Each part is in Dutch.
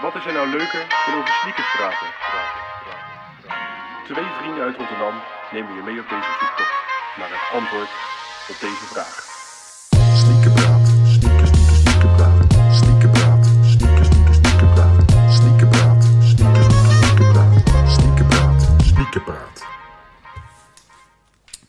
Wat is er nou leuker dan over sneakers praten? praten, praten, praten? Twee vrienden uit Rotterdam nemen je mee op deze zoektocht naar het antwoord op deze vraag. Sneakerpraat, sneaker, sneaker, sneakerpraat. Sneakerpraat, sneaker, sneaker, sneakerpraat. Sneakerpraat, sneaker, sneaker, sneakerpraat. Sneakerpraat, sneakerpraat.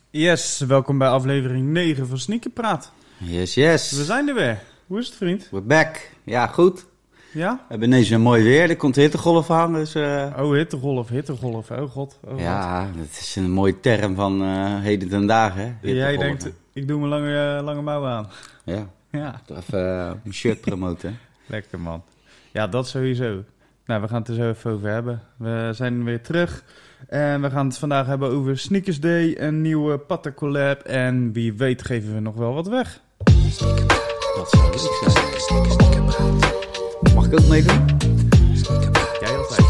Yes, welkom bij aflevering 9 van Sneakerpraat. Yes, yes. We zijn er weer. Hoe is het, vriend? We're back. Ja, goed. Ja? We hebben ineens een mooi weer. Er komt hittegolf aan, dus... eh, Oh, hittegolf, hittegolf. Oh god. Oh, god. ja, dat is een mooie term van eh, heden ten dagen, hè. Jij denkt, ik doe mijn lange, eh, lange mouw aan. Ja, Ja, even een shirt promoten. lekker man. Ja, dat sowieso. Nou, we gaan het er zo even over hebben. We zijn weer terug. En we gaan het vandaag hebben over Sneakers Day, een nieuwe Patta collab. En wie weet geven we nog wel wat weg. Dat zou leuk zijn. Mag ik ook meedoen? Jij altijd.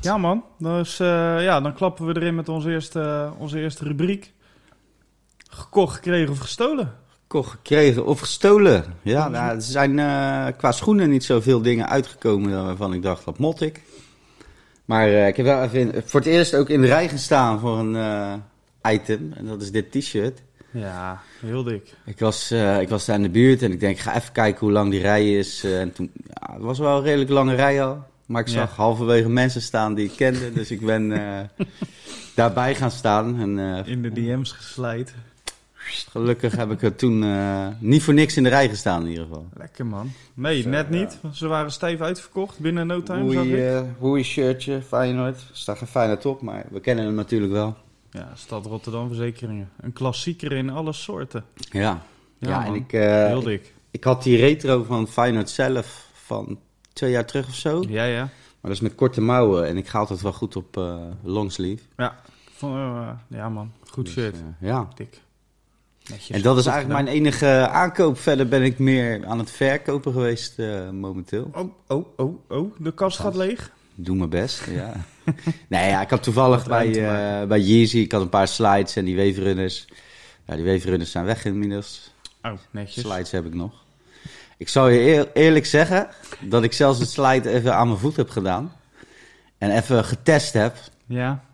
Ja man, dus, eh, ja, dan klappen we erin met onze eerste, onze eerste rubriek. Gekocht, gekregen of gestolen? Kocht, gekregen of gestolen. Ja, nou, er zijn eh, qua schoenen niet zoveel dingen uitgekomen waarvan ik dacht, dat mot ik. Maar eh, ik heb wel even in- voor het eerst ook in de rij gestaan voor een eh, item. En dat is dit t-shirt. Ja, heel dik. Ik was, ik was daar in de buurt en ik denk, ik ga even kijken hoe lang die rij is. En toen, ja, het was wel een redelijk lange rij al. Maar ik Ja. zag halverwege mensen staan die ik kende. dus ik ben daarbij gaan staan. En In de DM's geslijt. Gelukkig heb ik er toen eh, niet voor niks in de rij gestaan in ieder geval. Lekker man. Nee, net niet. Ze waren stijf uitverkocht binnen no time, zag Hoei, eh, hoei shirtje, Feyenoord. Er staat geen Feyenoord op, maar we kennen hem natuurlijk wel. Ja, Stad Rotterdam Verzekeringen. Een klassieker in alle soorten. Ja, Ja, ja, en ik, eh, Heel ik, dik. ik had die retro van Feyenoord zelf van twee jaar terug of zo. Ja, ja. Maar dat is met korte mouwen en ik ga altijd wel goed op eh longsleeve. Ja, Van, ja man. Goed Dus, shirt. ja. Dik. Netjes. En dat is eigenlijk gedaan. mijn enige aankoop. Verder ben ik meer aan het verkopen geweest eh, momenteel. Oh, oh, oh, oh. De kast gaat leeg. Doe mijn best, ja. nee, ja, ik had toevallig bij, eh bij Yeezy, ik had een paar slides en die weefrunners. Ja, die weefrunners zijn weg inmiddels. Oh, netjes. Slides heb ik nog. Ik zal je eer- eerlijk zeggen dat ik zelfs het slide even aan mijn voet heb gedaan. En even getest heb. Ja.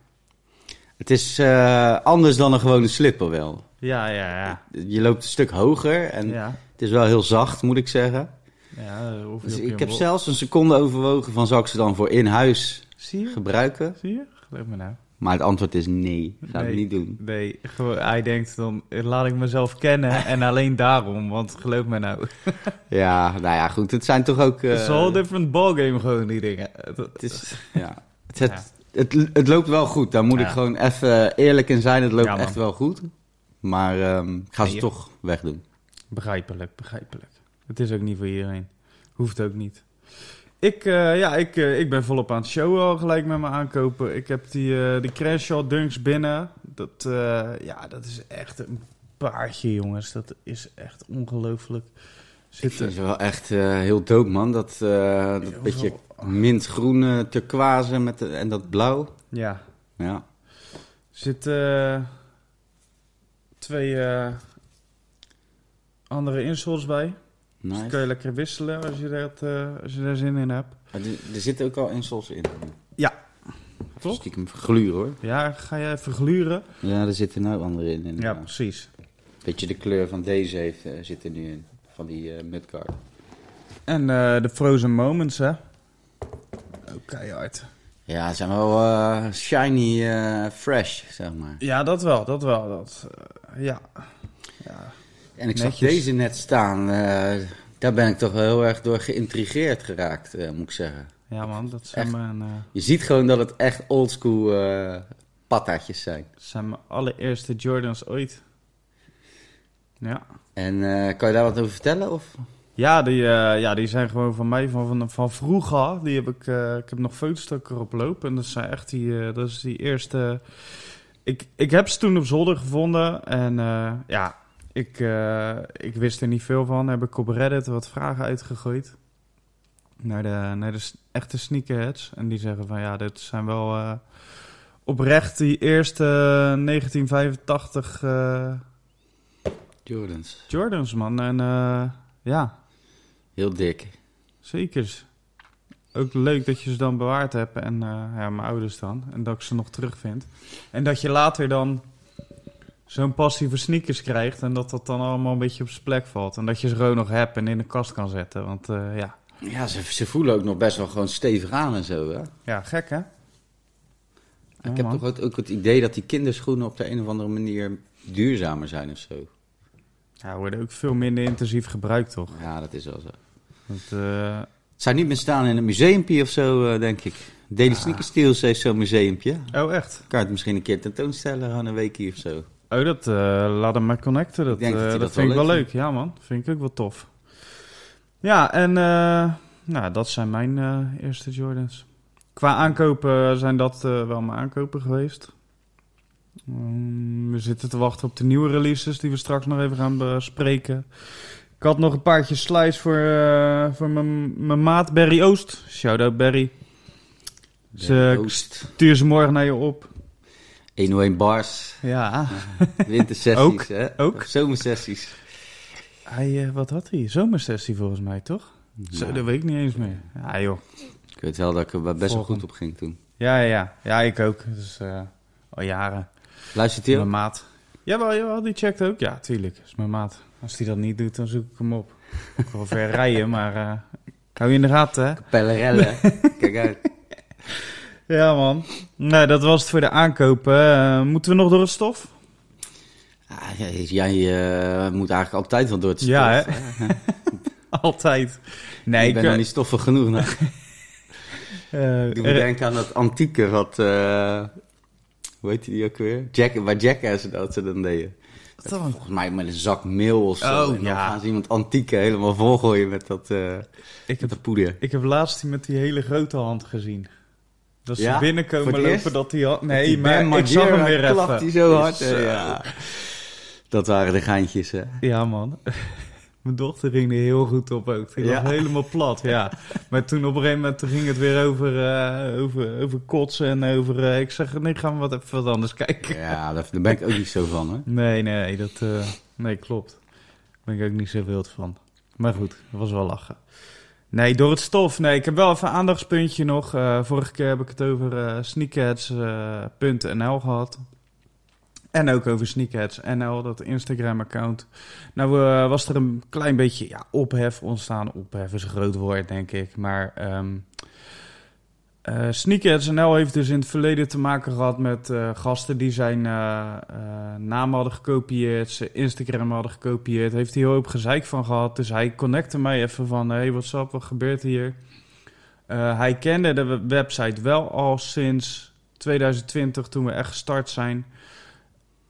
Het is eh, anders dan een gewone slipper wel. Ja, ja, ja. Je loopt een stuk hoger en Ja. het is wel heel zacht, moet ik zeggen. Ja, hoef je Dus ik heb zelfs een seconde overwogen van zal ik ze dan voor in huis Zie je? gebruiken? Zie je? Geloof me nou. Maar het antwoord is nee, ga Nee. ik niet doen. Nee, hij denkt dan, eh, laat ik mezelf kennen en alleen daarom, want geloof me nou. Ja, nou ja, goed, het zijn toch ook... eh, Het is een different ballgame gewoon, die dingen. Het- is, ja, het, het, het, het loopt wel goed, daar moet Ja. ik gewoon even eerlijk in zijn. Het loopt Ja, echt wel goed. Maar ehm, ik ga ze toch wegdoen. Begrijpelijk, begrijpelijk. Het is ook niet voor iedereen. Hoeft ook niet. Ik, eh, ja, ik, eh, ik ben volop aan het showen al gelijk met mijn aankopen. Ik heb die, eh die Crenshaw Dunks binnen. Dat, ja, dat is echt een paardje, jongens. Dat is echt ongelooflijk. Zitten, vind ze wel echt heel dood, man. Dat, dat Heel beetje veel- mintgroene turquoise met de- en dat blauw. ja, Ja. eh, twee eh, andere insoles bij. Dus dan kan je lekker wisselen als je, dat, eh, als je daar zin in hebt. Maar er, er zitten ook al insoles in. Ja. Toch? Stiekem gluren, hoor. Ja, ga jij even gluren? Ja, er zitten nou andere in. Ja, precies. Beetje de kleur van deze heeft, eh, zit er nu in. Van die mudguard. En de Frozen Moments, hè? Ook keihard. Ja, ze zijn wel shiny fresh, zeg maar. Ja, dat wel, dat wel. Dat, ja. ja. En ik Netjes. zag deze net staan. eh, daar ben ik toch wel heel erg door geïntrigeerd geraakt, eh, moet ik zeggen. Ja, man, dat zijn Echt? mijn, eh, Je ziet gewoon dat het echt oldschool patatjes zijn. zijn mijn allereerste Jordans ooit. Ja. En kan je daar wat over vertellen? Of? Ja, die, ja, die zijn gewoon van mij van, van, van vroeger. Die heb ik, ik heb nog foto's dat erop loop. En dat zijn echt die, dat is die eerste... Ik, ik heb ze toen op zolder gevonden. En eh, ja, ik, eh, ik wist er niet veel van. Heb ik op Reddit wat vragen uitgegooid. naar de, naar de echte sneakerheads. En die zeggen van ja, dit zijn wel eh, oprecht die eerste 1985 eh, Jordans. Jordans, man. En ja, Heel dik. zeker. Ook leuk dat je ze dan bewaard hebt. En eh, ja, mijn ouders dan. En dat ik ze nog terugvind. En dat je later dan zo'n passie voor sneakers krijgt. En dat dat dan allemaal een beetje op zijn plek valt. En dat je ze gewoon nog hebt en in de kast kan zetten. Want eh, ja, Ja, ze, ze voelen ook nog best wel gewoon stevig aan en zo, hè? ja, gek hè? Ja, ik heb man. toch ook, ook het idee dat die kinderschoenen op de een of andere manier duurzamer zijn of zo. Ja, worden ook veel minder intensief gebruikt, toch? Ja, dat is wel zo. Dat, eh, zou niet meer staan in een museumpje of zo, eh, denk ik. Daily Sneaker Steals heeft zo'n museumpje. Oh, echt? Kan het misschien een keer tentoonstellen, gewoon een weekje of zo. Oh, dat eh laat hem maar connecten. Dat, eh, dat, dat vind ik wel leuk leuk. Ja, man. Vind ik ook wel tof. Ja, en nou, dat zijn mijn eerste Jordans. Qua aankopen zijn dat wel mijn aankopen geweest. Mm, we zitten te wachten op de nieuwe releases die we straks nog even gaan bespreken. Ik had nog een paardje slice voor, eh, voor mijn mijn maat Barry Oost. Shout-out Barry. Ze- Oost. Stuur ze morgen naar je op. 101 bars, Ja. wintersessies, Ook, hè? ook. Of zomersessies. Hij, eh, wat had hij? Zomersessie volgens mij, toch? Zo, dat weet ik niet eens meer. Ja, joh. ik weet wel dat ik er best wel goed op ging toen. Ja, ja, ja. Ik ook. Dus al jaren. Luistert hij Mijn maat. Jawel, jawel, die checkt ook. Ja, tuurlijk. Dat is mijn maat. Als hij dat niet doet, dan zoek ik hem op. Ik wil ver rijden, maar eh, hou je in de gaten, hè? Pellerellen. Kijk uit. Ja, man. Nee, dat was het voor de aankopen. Eh, moeten we nog door het stof? Ah, jij eh, moet eigenlijk altijd wel door het stof. Ja, hè? Altijd. Nee, ik ben eh, nog niet stoffig genoeg. Nou. Ik doe me er- denken aan dat antieke wat... hoe heet die ook weer? Jack, waar Jackass dat ze dan deden. Wat dan? Volgens mij met een zak meel of zo. Oh, en dan ja. gaan ze iemand antieke helemaal volgooien met dat, eh ik, heb, dat poeder. ik heb laatst die met die hele grote hand gezien. Dat ze Ja? binnenkomen lopen eerst? dat die hand... Nee, Die maar Ben ik zag hem weer even. die zo hard. Ja. Dat waren de geintjes, hè. Ja, man. Mijn dochter ging er heel goed op ook. Die Ja. lag helemaal plat, ja. Maar toen op een gegeven moment toen ging het weer over, eh, over, over kotsen en over... eh, ik zeg, nee, gaan we wat even wat anders kijken. Ja, daar ben ik ook niet zo van, hè. Nee, nee, dat... eh, nee, klopt. Daar ben ik ook niet zo wild van. Maar goed, dat was wel lachen. Nee, door het stof. Nee, ik heb wel even een aandachtspuntje nog. Vorige keer heb ik het over sneakheads.nl gehad. En ook over sneakheads.nl, dat Instagram-account. Nou eh, was er een klein beetje ja, ophef ontstaan. Ophef is een groot woord, denk ik. Maar ehm eh, Sneakheads.nl heeft dus in het verleden te maken gehad met eh, gasten die zijn naam hadden gekopieerd, zijn Instagram hadden gekopieerd. Heeft hij heel hoop gezeik van gehad. Dus hij connecte mij even van, hey, what's up, wat gebeurt hier? Hij kende de we- website wel al sinds 2020, toen we echt gestart zijn.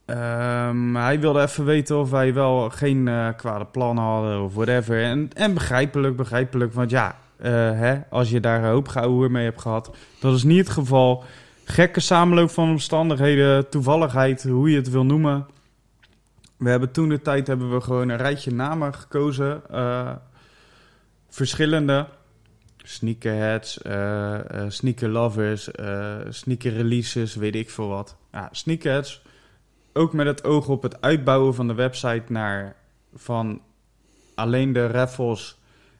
Ehm, hij wilde even weten of wij wel geen eh, kwade plannen hadden of whatever. En, en begrijpelijk, begrijpelijk. Want ja, eh, hè, als je daar een hoop gehouden mee hebt gehad, dat is niet het geval. Gekke samenloop van omstandigheden, toevalligheid, hoe je het wil noemen. We hebben toen de tijd hebben we gewoon een rijtje namen gekozen. eh, verschillende. Sneakerheads, sneaker lovers, sneaker releases, weet ik veel wat. Ja, sneakerheads. Ook met het oog op het uitbouwen van de website naar van alleen de raffles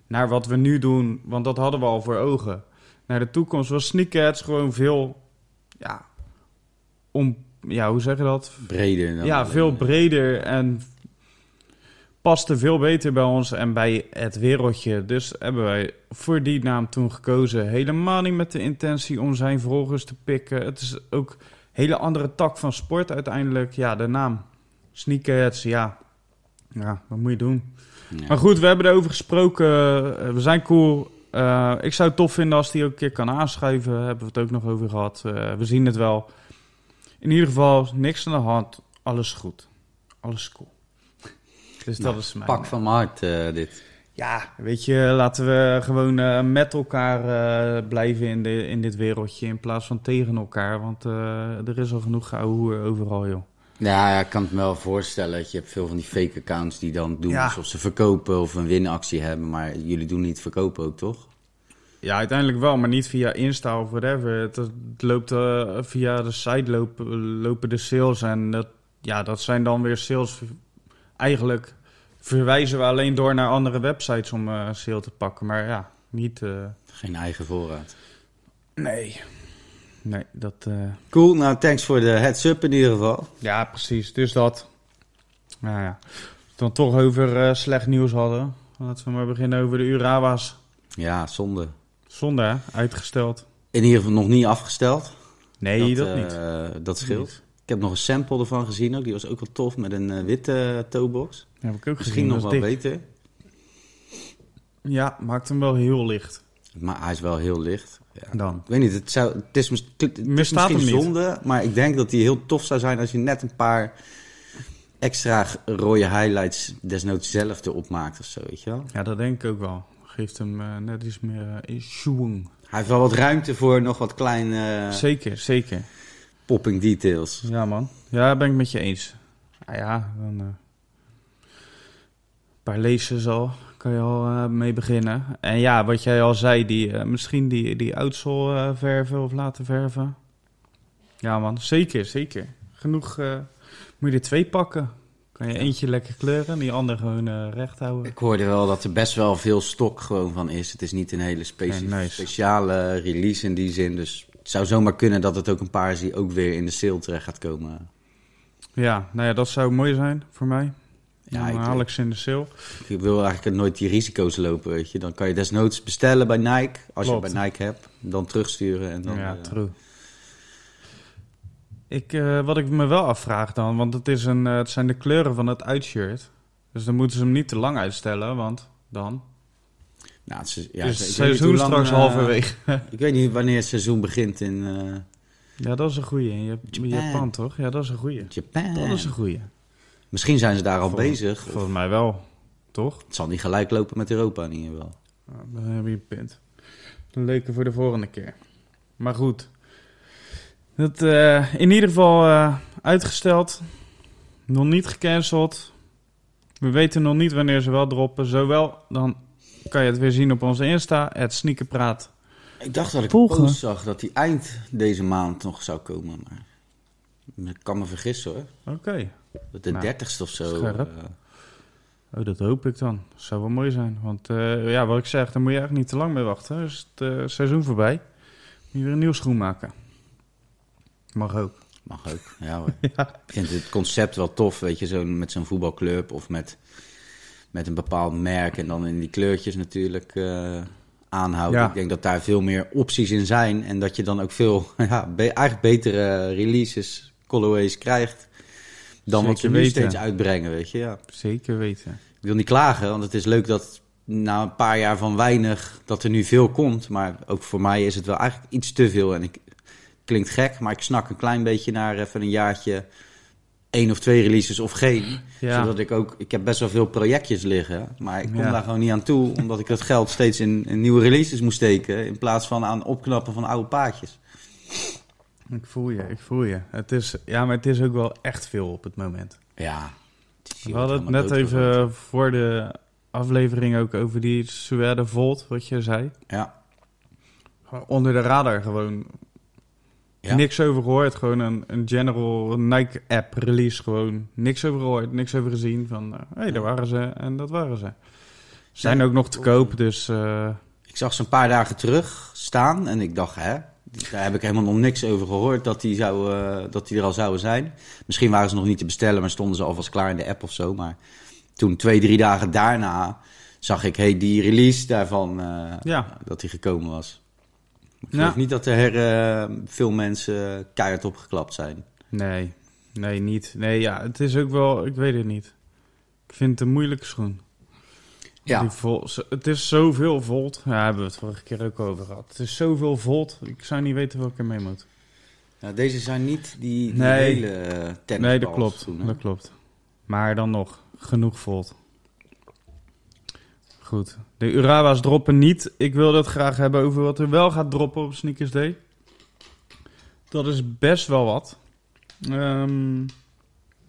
naar wat we nu doen, want dat hadden we al voor ogen. Naar de toekomst was sneakerheads gewoon veel, ja, om, ja, hoe zeg je dat? Breder dan ja, veel breder en paste veel beter bij ons en bij het wereldje. Dus hebben wij voor die naam toen gekozen. Helemaal niet met de intentie om zijn volgers te pikken. Het is ook hele andere tak van sport uiteindelijk. Ja, de naam. Sneakerheads, ja. Ja, wat moet je doen? ja. Maar goed, we hebben erover gesproken. Eh, we zijn cool. Eh, ik zou het tof vinden als die ook een keer kan aanschuiven. Hebben we het ook nog over gehad. Eh, we zien het wel. In ieder geval, niks aan de hand. Alles goed. Alles cool. Dus Nou, dat is mijn... Pak van mijn hart, dit. Ja, weet je, laten we gewoon eh, met elkaar eh, blijven in, de, in dit wereldje. In plaats van tegen elkaar. Want eh, er is al genoeg geouwe hoer overal, joh. Ja, ja, ik kan het me wel voorstellen. Dat je hebt veel van die fake accounts die dan doen Ja. alsof ze verkopen of een winactie hebben. Maar jullie doen niet verkopen ook, toch? Ja, uiteindelijk wel, maar niet via Insta of whatever. Het, het loopt eh, via de site lopen, lopen de sales. En dat, ja, dat zijn dan weer sales. Eigenlijk verwijzen we alleen door naar andere websites om eh sale te pakken. Maar ja, niet... eh, Geen eigen voorraad. nee. Nee, dat... eh, Cool, nou thanks voor de heads-up in ieder geval. Ja, precies. Dus dat. Nou ja. Dan toch over slecht nieuws hadden. Laten we maar beginnen over de Urawa's. Ja, zonde. Zonde, hè? Uitgesteld. In ieder geval nog niet afgesteld. Nee, dat, niet. eh, dat scheelt. Ik heb nog een sample ervan gezien ook. Die was ook wel tof met een eh, witte uh, toebox. Heb ik ook Misschien nog wel dik. beter. Ja, maakt hem wel heel licht. Maar hij is wel heel licht. Ja. Dan. Ik weet niet, het, zou, het is, het is misschien zonde, maar ik denk dat die heel tof zou zijn als je net een paar extra rode highlights desnoods zelf erop maakt of zo, weet je wel. Ja, dat denk ik ook wel. Geeft hem eh, net iets meer uh, schoen. Hij heeft wel wat ruimte voor nog wat kleine Zeker, zeker. Popping details. Ja, man. Ja, ben ik met je eens. Nou ja, dan... eh, een paar lezen al. Kan je al eh, mee beginnen. En ja, wat jij al zei, die, eh, misschien die, die oudsole eh, verven of laten verven. Ja, man. Zeker, zeker. Genoeg. moet je er twee pakken. Kan je eentje lekker kleuren en die andere gewoon recht houden. Ik hoorde wel dat er best wel veel stok gewoon van is. Het is niet een hele speci- Ja, nice. speciale release in die zin. Dus zou zomaar kunnen dat het ook een paar is die ook weer in de sale terecht gaat komen. Ja, nou ja, dat zou mooi zijn voor mij. Ja, dan ik- haal ik ze in de sale. Ik wil eigenlijk nooit die risico's lopen, weet je. Dan kan je desnoods bestellen bij Nike. Als Klopt. je bij Nike hebt, dan terugsturen. En dan, ja, eh, true. Ik, eh, wat ik me wel afvraag dan, want het, is een, eh, het zijn de kleuren van het uitshirt. Dus dan moeten ze hem niet te lang uitstellen, want dan nou, het ja, is ik het seizoen lang, straks eh, halverwege. Ik weet niet wanneer het seizoen begint in eh, Ja, dat is een goeie. In Jap- Japan. Japan, toch? Ja, dat is een goeie. Japan. Dat is een goeie. Misschien zijn ze daar al bezig. of Volgens mij wel, toch? het zal niet gelijk lopen met Europa in ieder geval. Nou, dan heb je een punt. Een leuke voor de volgende keer. Maar goed. Dat, eh, in ieder geval uitgesteld. Nog niet gecanceld. We weten nog niet wanneer ze wel droppen. Zowel, dan kan je het weer zien op onze Insta. Het Sneakerpraat. Ik dacht dat ik Volgen. een zag dat die eind deze maand nog zou komen. Maar ik kan me vergissen hoor. Oké. De Nou, dertigste of zo. scherp. eh, Oh, dat hoop ik dan. Dat zou wel mooi zijn. Want eh, ja, wat ik zeg, daar moet je eigenlijk niet te lang mee wachten. Dan is het eh, seizoen voorbij. Moet je weer een nieuw schoen maken. Mag ook. Mag ook, ja hoor. Ik vind het concept wel tof, weet je, zo met zo'n voetbalclub of met, met een bepaald merk en dan in die kleurtjes natuurlijk eh, aanhouden. Ja. Ik denk dat daar veel meer opties in zijn en dat je dan ook veel, ja, be- eigenlijk betere releases, colorways krijgt dan wat ze nu weten. steeds uitbrengen, weet je. Ja. Zeker weten. Ik wil niet klagen, want het is leuk dat na een paar jaar van weinig dat er nu veel komt, maar ook voor mij is het wel eigenlijk iets te veel en ik klinkt gek, maar ik snak een klein beetje naar even een jaartje één of twee releases of geen. Ja. Zodat ik ook, ik heb best wel veel projectjes liggen, maar ik kom Ja. daar gewoon niet aan toe, omdat ik dat geld steeds in, in nieuwe releases moest steken, in plaats van aan opknappen van oude paadjes. Ik voel je, ik voel je. Het is, ja, maar het is ook wel echt veel op het moment. Ja. We hadden het net even voor de aflevering ook over die Suède Volt, wat je zei. Ja. Onder de radar gewoon. Ja. Niks over gehoord. Gewoon een, een general Nike-app release. Gewoon niks over gehoord, niks over gezien. Van, hé, hey, daar waren ze en dat waren ze. Zijn Ja. ook nog te koop, dus... eh, Ik zag ze een paar dagen terug staan en ik dacht, hè, daar heb ik helemaal nog niks over gehoord dat die, zou, eh, dat die er al zouden zijn. Misschien waren ze nog niet te bestellen, maar stonden ze alvast klaar in de app of zo. Maar toen twee, drie dagen daarna zag ik, hey, die release daarvan, eh, Ja. dat die gekomen was. Ik niet dat er eh, veel mensen keihard opgeklapt zijn. nee, nee, niet. Nee, ja, het is ook wel... Ik weet het niet. Ik vind het een moeilijke schoen. Ja, Die het is zoveel volt. Ja, hebben we het vorige keer ook over gehad. Het is zoveel volt. Ik zou niet weten welke er mee moet. Nou, deze zijn niet die, die Nee. hele uh, Nee, dat klopt. Dat klopt. Maar dan nog, genoeg volt. Goed. De Urawa's droppen niet. Ik wil het graag hebben over wat er wel gaat droppen op Sneakers Day. Dat is best wel wat. Ehm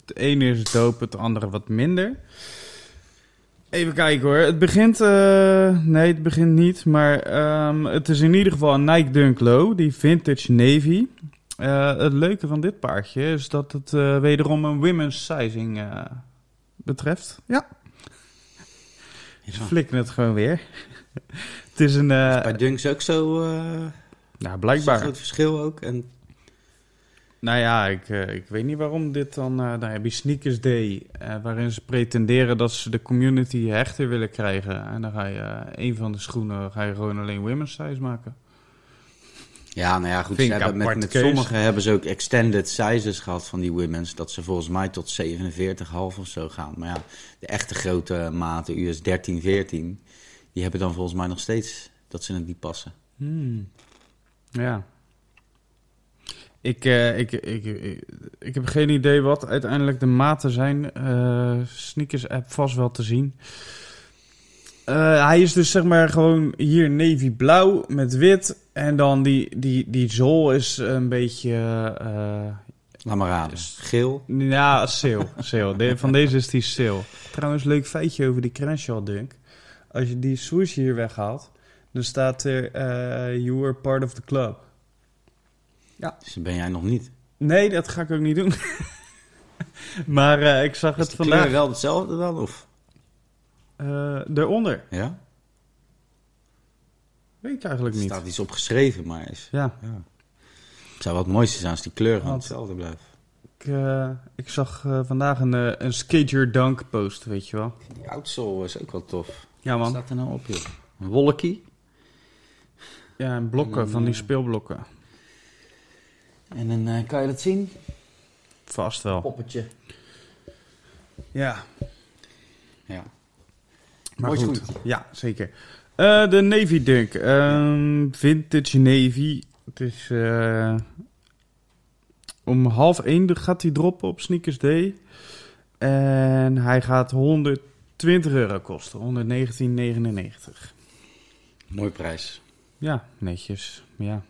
het ene is dope, het andere wat minder. Even kijken hoor. Het begint... eh, nee, het begint niet. Maar ehm, het is in ieder geval een Nike Dunk Low. Die Vintage Navy. Eh, het leuke van dit paardje is dat het eh, wederom een women's sizing betreft. Ja. Ze flikken het gewoon weer. het is een... eh, Bij Dunks ook zo... eh nou, blijkbaar. groot verschil ook. En Nou ja, ik, eh, ik weet niet waarom dit dan... eh dan heb je Sneakers Day, eh, waarin ze pretenderen dat ze de community hechter willen krijgen. En dan ga je een van de schoenen ga je gewoon alleen women's size maken. Ja, nou ja, goed. Ze hebben met, met keus. sommige hebben ze ook extended sizes gehad van die women's. Dat ze volgens mij tot 47,5 of zo gaan. Maar ja, de echte grote maten, US 13, 14, die hebben dan volgens mij nog steeds dat ze het niet passen. Hmm. Ja. Ik, eh, ik, ik, ik, ik heb geen idee wat uiteindelijk de maten zijn. Eh sneakers app vast wel te zien. Eh, hij is dus zeg maar gewoon hier navy blauw met wit. En dan die, die, die zool is een beetje... eh, Laat maar raden. Dus- Geel. ja, sale. De- van deze is die sale. Trouwens, leuk feitje over die Crenshaw dunk. Als je die swoosh hier weghaalt, dan staat er... eh, you were part of the club. Dus ben jij nog niet. Nee, dat ga ik ook niet doen. maar ik zag Is het de vandaag wel hetzelfde dan? Of? Eh, eronder. Ja? Weet ik eigenlijk Er niet. staat iets opgeschreven, maar is... Ja, Ja. Het zou wat mooiste zijn als die kleur gewoon Want- hetzelfde blijft. ik, eh, ik zag eh, vandaag een, eh, een Skate Your Dunk post, weet je wel. Die outsole is ook wel tof. Ja Wat man, staat er nou op, joh? Een wolkie. ja, en blokken, van die speelblokken. En dan eh, kan je dat zien? Vast wel. Poppetje. Ja, Ja. Maar Mooi goed. Ja, zeker. Eh, de Navy Dunk. Ehm, vintage Navy. Het is eh, om half één gaat hij droppen op Sneakers Day. En hij gaat 120 euro kosten. 119,99. Mooi prijs. Ja, netjes. Ja.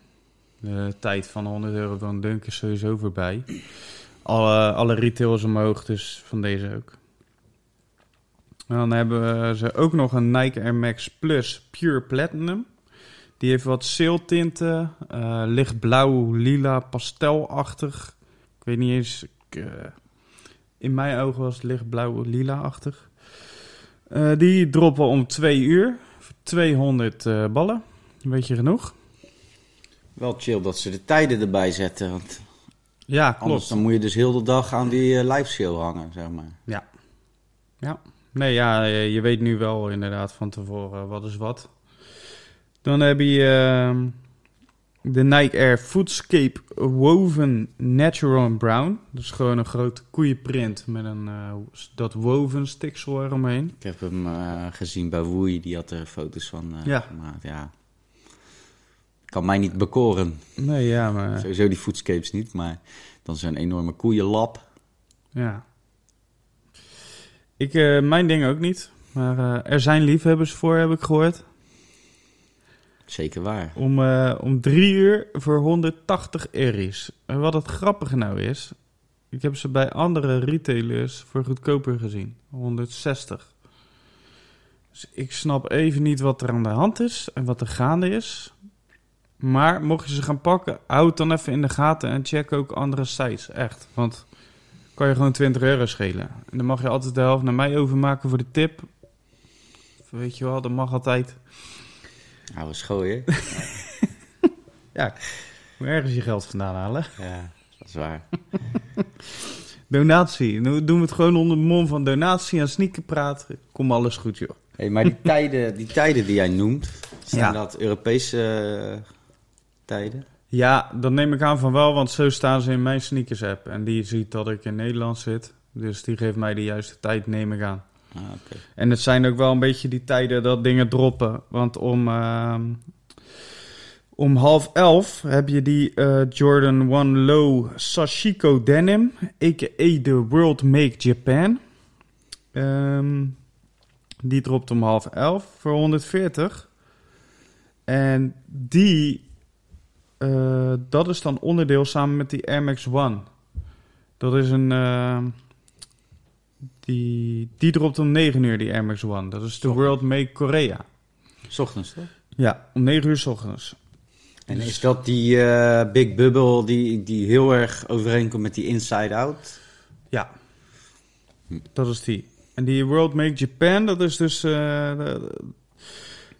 De tijd van 100 euro een dunk is sowieso voorbij. Alle, alle retail is omhoog, dus van deze ook. En dan hebben ze ook nog een Nike Air Max Plus Pure Platinum. Die heeft wat sailtinten. eh lichtblauw, lila, pastelachtig. Ik weet niet eens... ik, eh, in mijn ogen was het lichtblauw, lila-achtig. Eh, die droppen om 2 uur. Voor 200 eh, ballen. Weet je genoeg? Wel chill dat ze de tijden erbij zetten. Want Ja, anders klopt. dan moet je dus heel de dag aan die live sale hangen, zeg maar. Nee, ja, eh, je weet nu wel inderdaad van tevoren wat is wat. Dan heb je ehm, de Nike Air Foodscape Woven Natural and Brown. Dus gewoon een grote koeienprint met een eh, dat woven stiksel eromheen. Ik heb hem eh, gezien bij Woei, die had er foto's van Ja. gemaakt. Ja. Kan mij niet bekoren. Nee, ja, maar Sowieso die foodscapes niet, maar dan zo'n enorme koeienlap. ja. Ik, eh, mijn ding ook niet. Maar eh, er zijn liefhebbers voor, heb ik gehoord. Zeker waar. Om, eh, om drie uur voor 180 Eris. En wat het grappige nou is, ik heb ze bij andere retailers voor goedkoper gezien. 160. Dus ik snap even niet wat er aan de hand is en wat er gaande is. Maar mocht je ze gaan pakken, houd het dan even in de gaten en check ook andere sites. Echt, want kan je gewoon 20 euro schelen. En dan mag je altijd de helft naar mij overmaken voor de tip. Weet je wel, dat mag altijd. Oude schooien. Ja, moet ergens je geld vandaan halen. ja, dat is waar. Donatie. Nu doen we het gewoon onder de mom van donatie aan sneakerpraat. Kom alles goed, joh. Hey, maar die tijden, die tijden die jij noemt, zijn Ja. dat Europese eh, tijden? Ja, dat neem ik aan van wel, want zo staan ze in mijn sneakers app. En die ziet dat ik in Nederland zit. Dus die geeft mij de juiste tijd, neem ik aan. Ah. En het zijn ook wel een beetje die tijden dat dingen droppen. Want om, ehm, om half elf heb je die eh, Jordan One Low Sashiko Denim, a.k.a. de World Make Japan. Ehm, die dropt om half elf voor 140. En die, eh, dat is dan onderdeel samen met die Air Max One. Dat is een... ehm, Die, die dropt om 9 uur, die Air Max One. Dat is de. World Make Korea. S ochtends toch? Ja, om 9 uur s ochtends. En is dat die eh, Big Bubble die, die heel erg overeenkomt met die Inside Out? Ja, dat is die. En die World Make Japan, dat is dus eh,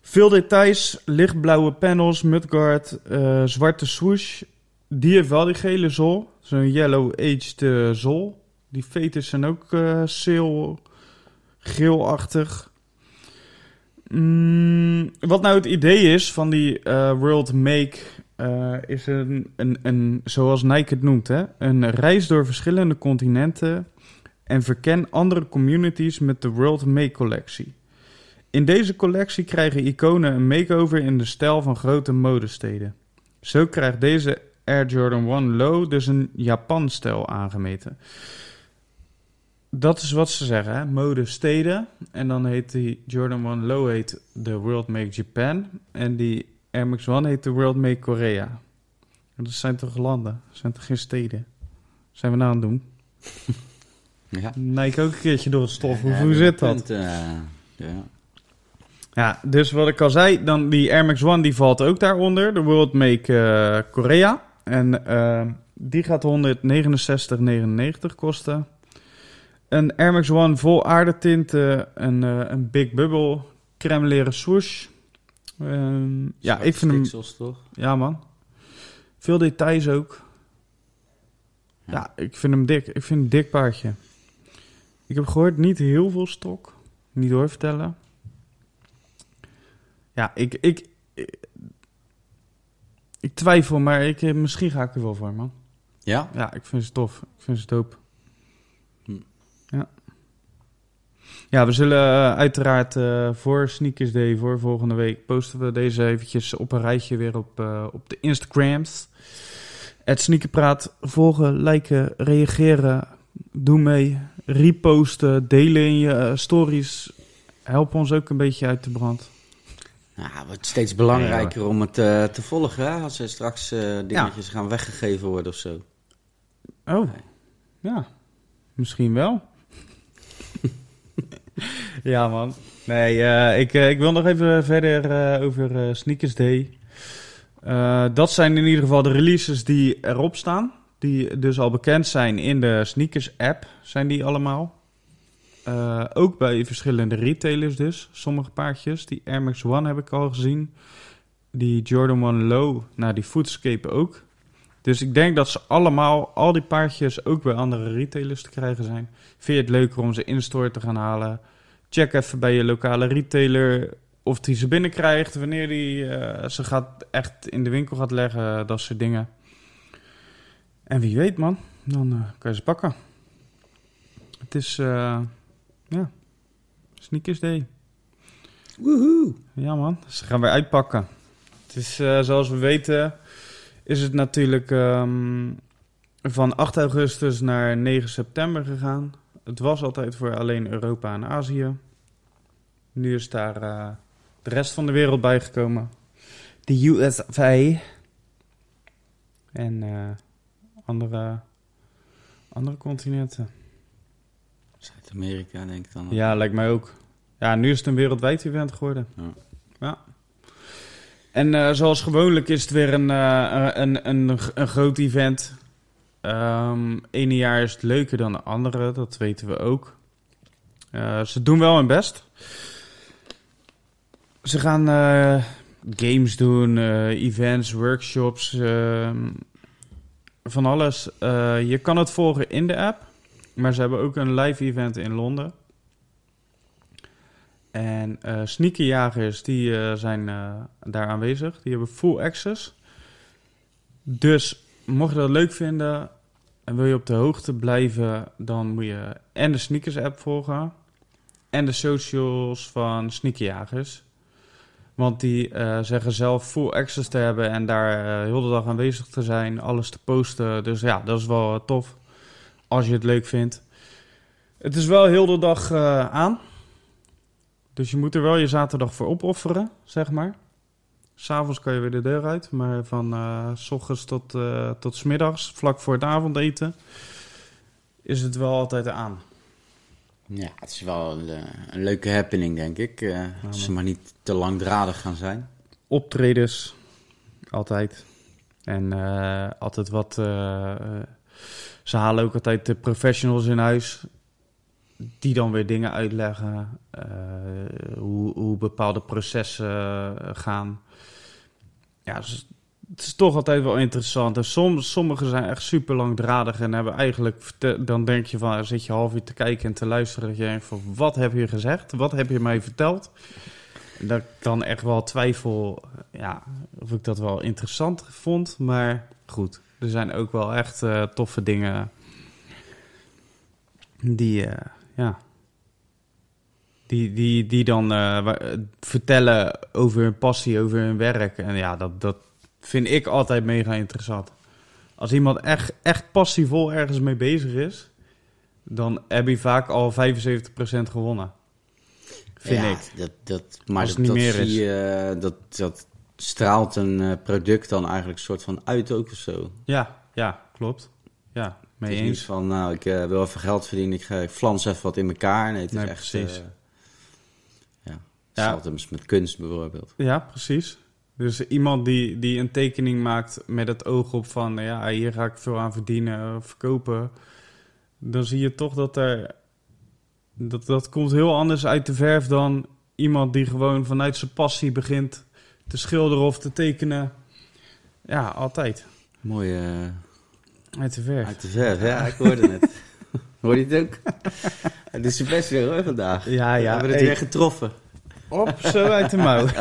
veel details, lichtblauwe panels, mudguard, eh, zwarte swoosh. Die heeft wel die gele zool, zo'n yellow aged eh, zool. Die veters zijn ook sail, geelachtig. Mm, wat nou het idee is van die World Make, is een, een, een, zoals Nike het noemt, hè, een reis door verschillende continenten en verken andere communities met de World Make collectie. In deze collectie krijgen iconen een makeover in de stijl van grote modesteden. Zo krijgt deze Air Jordan 1 Low dus een Japan-stijl aangemeten. Dat is wat ze zeggen, hè? modesteden. En dan heet die Jordan 1 Low heet de World Make Japan. En die Air Max 1 heet de World Make Korea. En dat zijn toch landen? Dat zijn toch geen steden? Zijn we nou aan het doen? Ja. Nike ook een keertje door het stof. Hoe, Ja, zit dat? punt, eh, ja. Ja, dus wat ik al zei, dan die Air Max One die valt ook daaronder. De World Make eh, Korea. En eh, die gaat 169,99 kosten. Een Air Max One vol aardetinten, een, eh, een Big Bubble, crème leren swoosh. Ehm, ja, ik vind hem... stiksels, toch? Ja, man. Veel details ook. Ja. Ja, ik vind hem dik. Ik vind een dik paardje. Ik heb gehoord, niet heel veel stok. Niet doorvertellen. Ja, ik, ik, ik, ik twijfel, maar ik, eh, misschien ga ik er wel voor, man. Ja? Ja, ik vind ze tof. Ik vind ze dope. Hm. Ja. Ja, we zullen eh, uiteraard eh, voor Sneakers Day, voor volgende week, posten we deze eventjes op een rijtje weer op, op de Instagrams. Het Sneakerpraat volgen, liken, reageren, doe mee, reposten, delen in je stories. Help ons ook een beetje uit de brand. Nou, het wordt steeds belangrijker om het eh, te volgen, hè? Als er straks eh, dingetjes gaan weggegeven worden of zo. Oh, ja. Misschien wel. ja, man. Nee, eh, ik, ik wil nog even verder over Sneakers Day. Dat zijn in ieder geval de releases die erop staan. Die dus al bekend zijn in de Sneakers app, zijn die allemaal. Eh, ook bij verschillende retailers dus. Sommige paardjes. Die Air Max One heb ik al gezien. Die Jordan 1 Low, nou die Foodscape ook. Dus ik denk dat ze allemaal, al die paardjes, ook bij andere retailers te krijgen zijn. Vind je het leuker om ze in-store te gaan halen? Check even bij je lokale retailer of die ze binnenkrijgt, wanneer die eh, ze gaat echt in de winkel gaat leggen, dat soort dingen. En wie weet man, dan eh, kan je ze pakken. Het is, ja, Sneakers Day. Woehoe! Ja man, ze gaan weer uitpakken. Het is eh, zoals we weten, is het natuurlijk ehm, van 8 augustus naar 9 september gegaan. Het was altijd voor alleen Europa en Azië. Nu is daar eh, de rest van de wereld bijgekomen. De USA. En eh, andere, andere continenten. Zuid-Amerika, denk ik dan. Ja, lijkt mij ook. Ja, nu is het een wereldwijd event geworden. Ja. Ja. En eh, zoals gewoonlijk is het weer een, eh, een, een, een groot event. Ehm ene jaar is het leuker dan de andere, dat weten we ook. Eh, ze doen wel hun best. Ze gaan games doen, events, workshops, ehm, van alles. Je kan het volgen in de app, maar ze hebben ook een live event in Londen. En eh sneakerjagers die eh, zijn eh, daar aanwezig. Die hebben full access. Dus mocht je dat leuk vinden en wil je op de hoogte blijven, dan moet je en de sneakers app volgen en de socials van sneakerjagers. Want die zeggen zelf full access te hebben en daar heel de dag aanwezig te zijn, alles te posten. Dus ja, dat is wel tof als je het leuk vindt. Het is wel heel de dag eh, aan. Dus je moet er wel je zaterdag voor opofferen, zeg maar. S'avonds kan je weer de deur uit, maar van eh, s ochtends tot, eh tot 's middags, vlak voor het avondeten, is het wel altijd aan. Ja, het is wel een, een leuke happening, denk ik. als ze maar niet te langdradig gaan zijn. Optredens, altijd. En altijd wat... ze halen ook altijd de professionals in huis... die dan weer dingen uitleggen... eh, hoe, hoe bepaalde processen eh, gaan. Ja, dus het is toch altijd wel interessant. En soms, sommige zijn echt super langdradig en hebben eigenlijk... Dan denk je van, zit je half uur te kijken en te luisteren... dat je denkt van, wat heb je gezegd? Wat heb je mij verteld? En Dat ik dan echt wel twijfel ja, of ik dat wel interessant vond. Maar goed, er zijn ook wel echt eh, toffe dingen die, eh, ja, die, die, die dan eh, vertellen over hun passie, over hun werk. En ja, dat, dat vind ik altijd mega interessant. Als iemand echt, echt passievol ergens mee bezig is, dan heb je vaak al 75% gewonnen. Vind ja, ik. Dat, dat, maar dat, dat zie je, dat, dat straalt een eh, product dan eigenlijk een soort van uit ook of zo. Ja, ja, klopt. Ja, Het mee is niet eens. van, nou, ik eh, wil even geld verdienen, ik, ga, ik flans even wat in elkaar. Nee, het is Nee, echt... precies. eh, ja, hetzelfde met kunst bijvoorbeeld. Ja, precies. Dus iemand die, die een tekening maakt met het oog op van... ja, hier ga ik veel aan verdienen, eh, verkopen. Dan zie je toch dat er... Dat, dat komt heel anders uit de verf dan iemand die gewoon vanuit zijn passie begint te schilderen of te tekenen. Ja, altijd. Mooi Uit de verf. uit de verf. Ja, ik hoorde het. Hoor je het ook? Het is zijn best weer hoor vandaag. Ja, We ja. hebben het hey, weer getroffen. op, zo uit de mouw.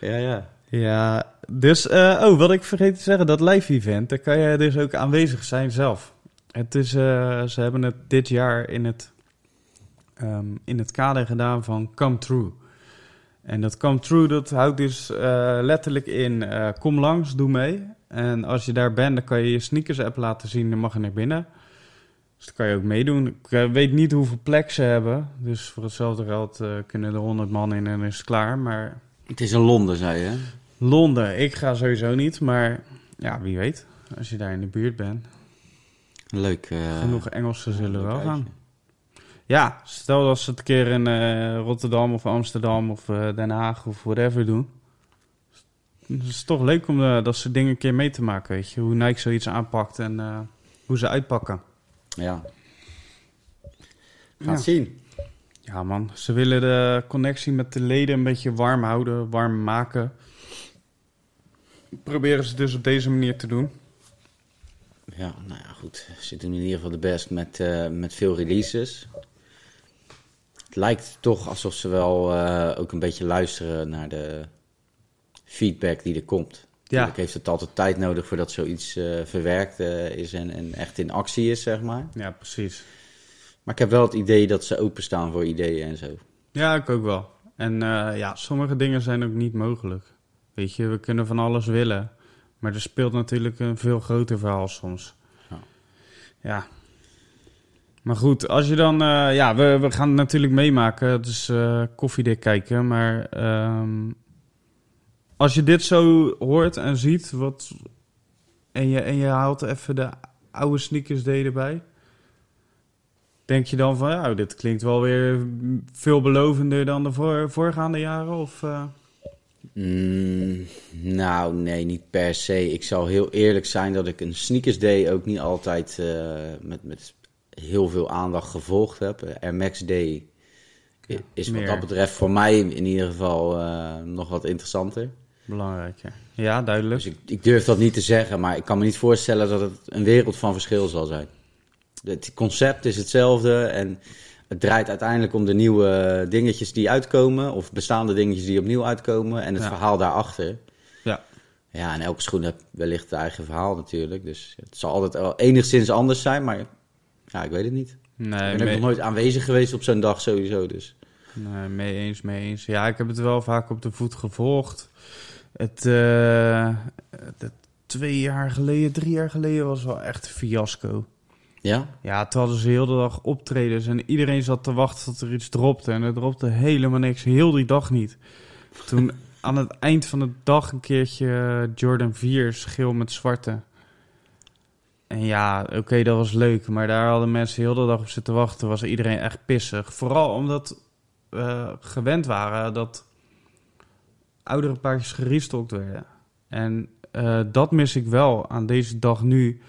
Ja, ja. Ja, dus, eh, oh, wat ik vergeten te zeggen, dat live event, daar kan je dus ook aanwezig zijn zelf. Het is, eh, ze hebben het dit jaar in het, ehm, in het kader gedaan van Come True. En dat Come True, dat houdt dus eh, letterlijk in, eh, kom langs, doe mee. En als je daar bent, dan kan je je sneakers app laten zien, dan mag je naar binnen. Dus dan kan je ook meedoen. Ik eh, weet niet hoeveel plek ze hebben, dus voor hetzelfde geld kunnen er 100 man in en is het klaar, maar... Het is in Londen, zei je. Londen, ik ga sowieso niet, maar ja, wie weet. Als je daar in de buurt bent. Leuk. Genoeg Engelsen zullen wel uitje. gaan. Ja, stel dat ze het een keer in eh, Rotterdam of Amsterdam of eh, Den Haag of whatever doen. Het is toch leuk om eh, dat soort dingen een keer mee te maken, weet je. Hoe Nike zoiets aanpakt en eh, hoe ze uitpakken. Ja. Gaan Ja. zien. Ja man, ze willen de connectie met de leden een beetje warm houden, warm maken. Proberen ze dus op deze manier te doen. Ja, nou ja, goed. Ze doen in ieder geval de best met, eh, met veel releases. Het lijkt toch alsof ze wel eh, ook een beetje luisteren naar de feedback die er komt. Natuurlijk heeft het altijd tijd nodig voordat zoiets eh, verwerkt eh, is en, en echt in actie is, zeg maar. Ja, precies. Maar ik heb wel het idee dat ze openstaan voor ideeën en zo. Ja, ik ook wel. En ja, sommige dingen zijn ook niet mogelijk. Weet je, we kunnen van alles willen. Maar er speelt natuurlijk een veel groter verhaal soms. Ja. Ja. Maar goed, als je dan... eh, ja, we, we gaan het natuurlijk meemaken. Is eh, koffiedik kijken. Maar ehm, als je dit zo hoort en ziet... Wat, en, je, en je haalt even de oude sneakers erbij... Denk je dan van, ja, dit klinkt wel weer veelbelovender dan de voor, voorgaande jaren? Of, eh? Mm, nou, nee, niet per se. Ik zal heel eerlijk zijn dat ik een Sneakers Day ook niet altijd met, met heel veel aandacht gevolgd heb. Air Max Day Ja, is wat meer. dat betreft voor mij in ieder geval eh, nog wat interessanter. Belangrijk, ja. Ja, duidelijk. Dus ik, ik durf dat niet te zeggen, maar ik kan me niet voorstellen dat het een wereld van verschil zal zijn. Het concept is hetzelfde en het draait uiteindelijk om de nieuwe dingetjes die uitkomen, of bestaande dingetjes die opnieuw uitkomen en het Ja. verhaal daarachter. Ja. Ja, en elke schoen heeft wellicht het eigen verhaal natuurlijk, dus het zal altijd wel enigszins anders zijn, maar ja, ik weet het niet. Nee, ik ben ook nog nooit aanwezig geweest op zo'n dag sowieso, dus. nee, mee eens, mee eens. Ja, ik heb het wel vaak op de voet gevolgd. Het, eh, het twee jaar geleden, drie jaar geleden was wel echt een fiasco. Ja? Ja, toen hadden ze heel de dag optredens en iedereen zat te wachten tot er iets dropte. En er dropte helemaal niks, heel die dag niet. Toen aan het eind van de dag een keertje Jordan 4's, geel met zwarte. En ja, oké, dat was leuk. Maar daar hadden mensen heel de dag op zitten wachten. Was iedereen echt pissig. Vooral omdat we gewend waren dat oudere paardjes gerestokt werden. En eh, dat mis ik wel aan deze dag nu.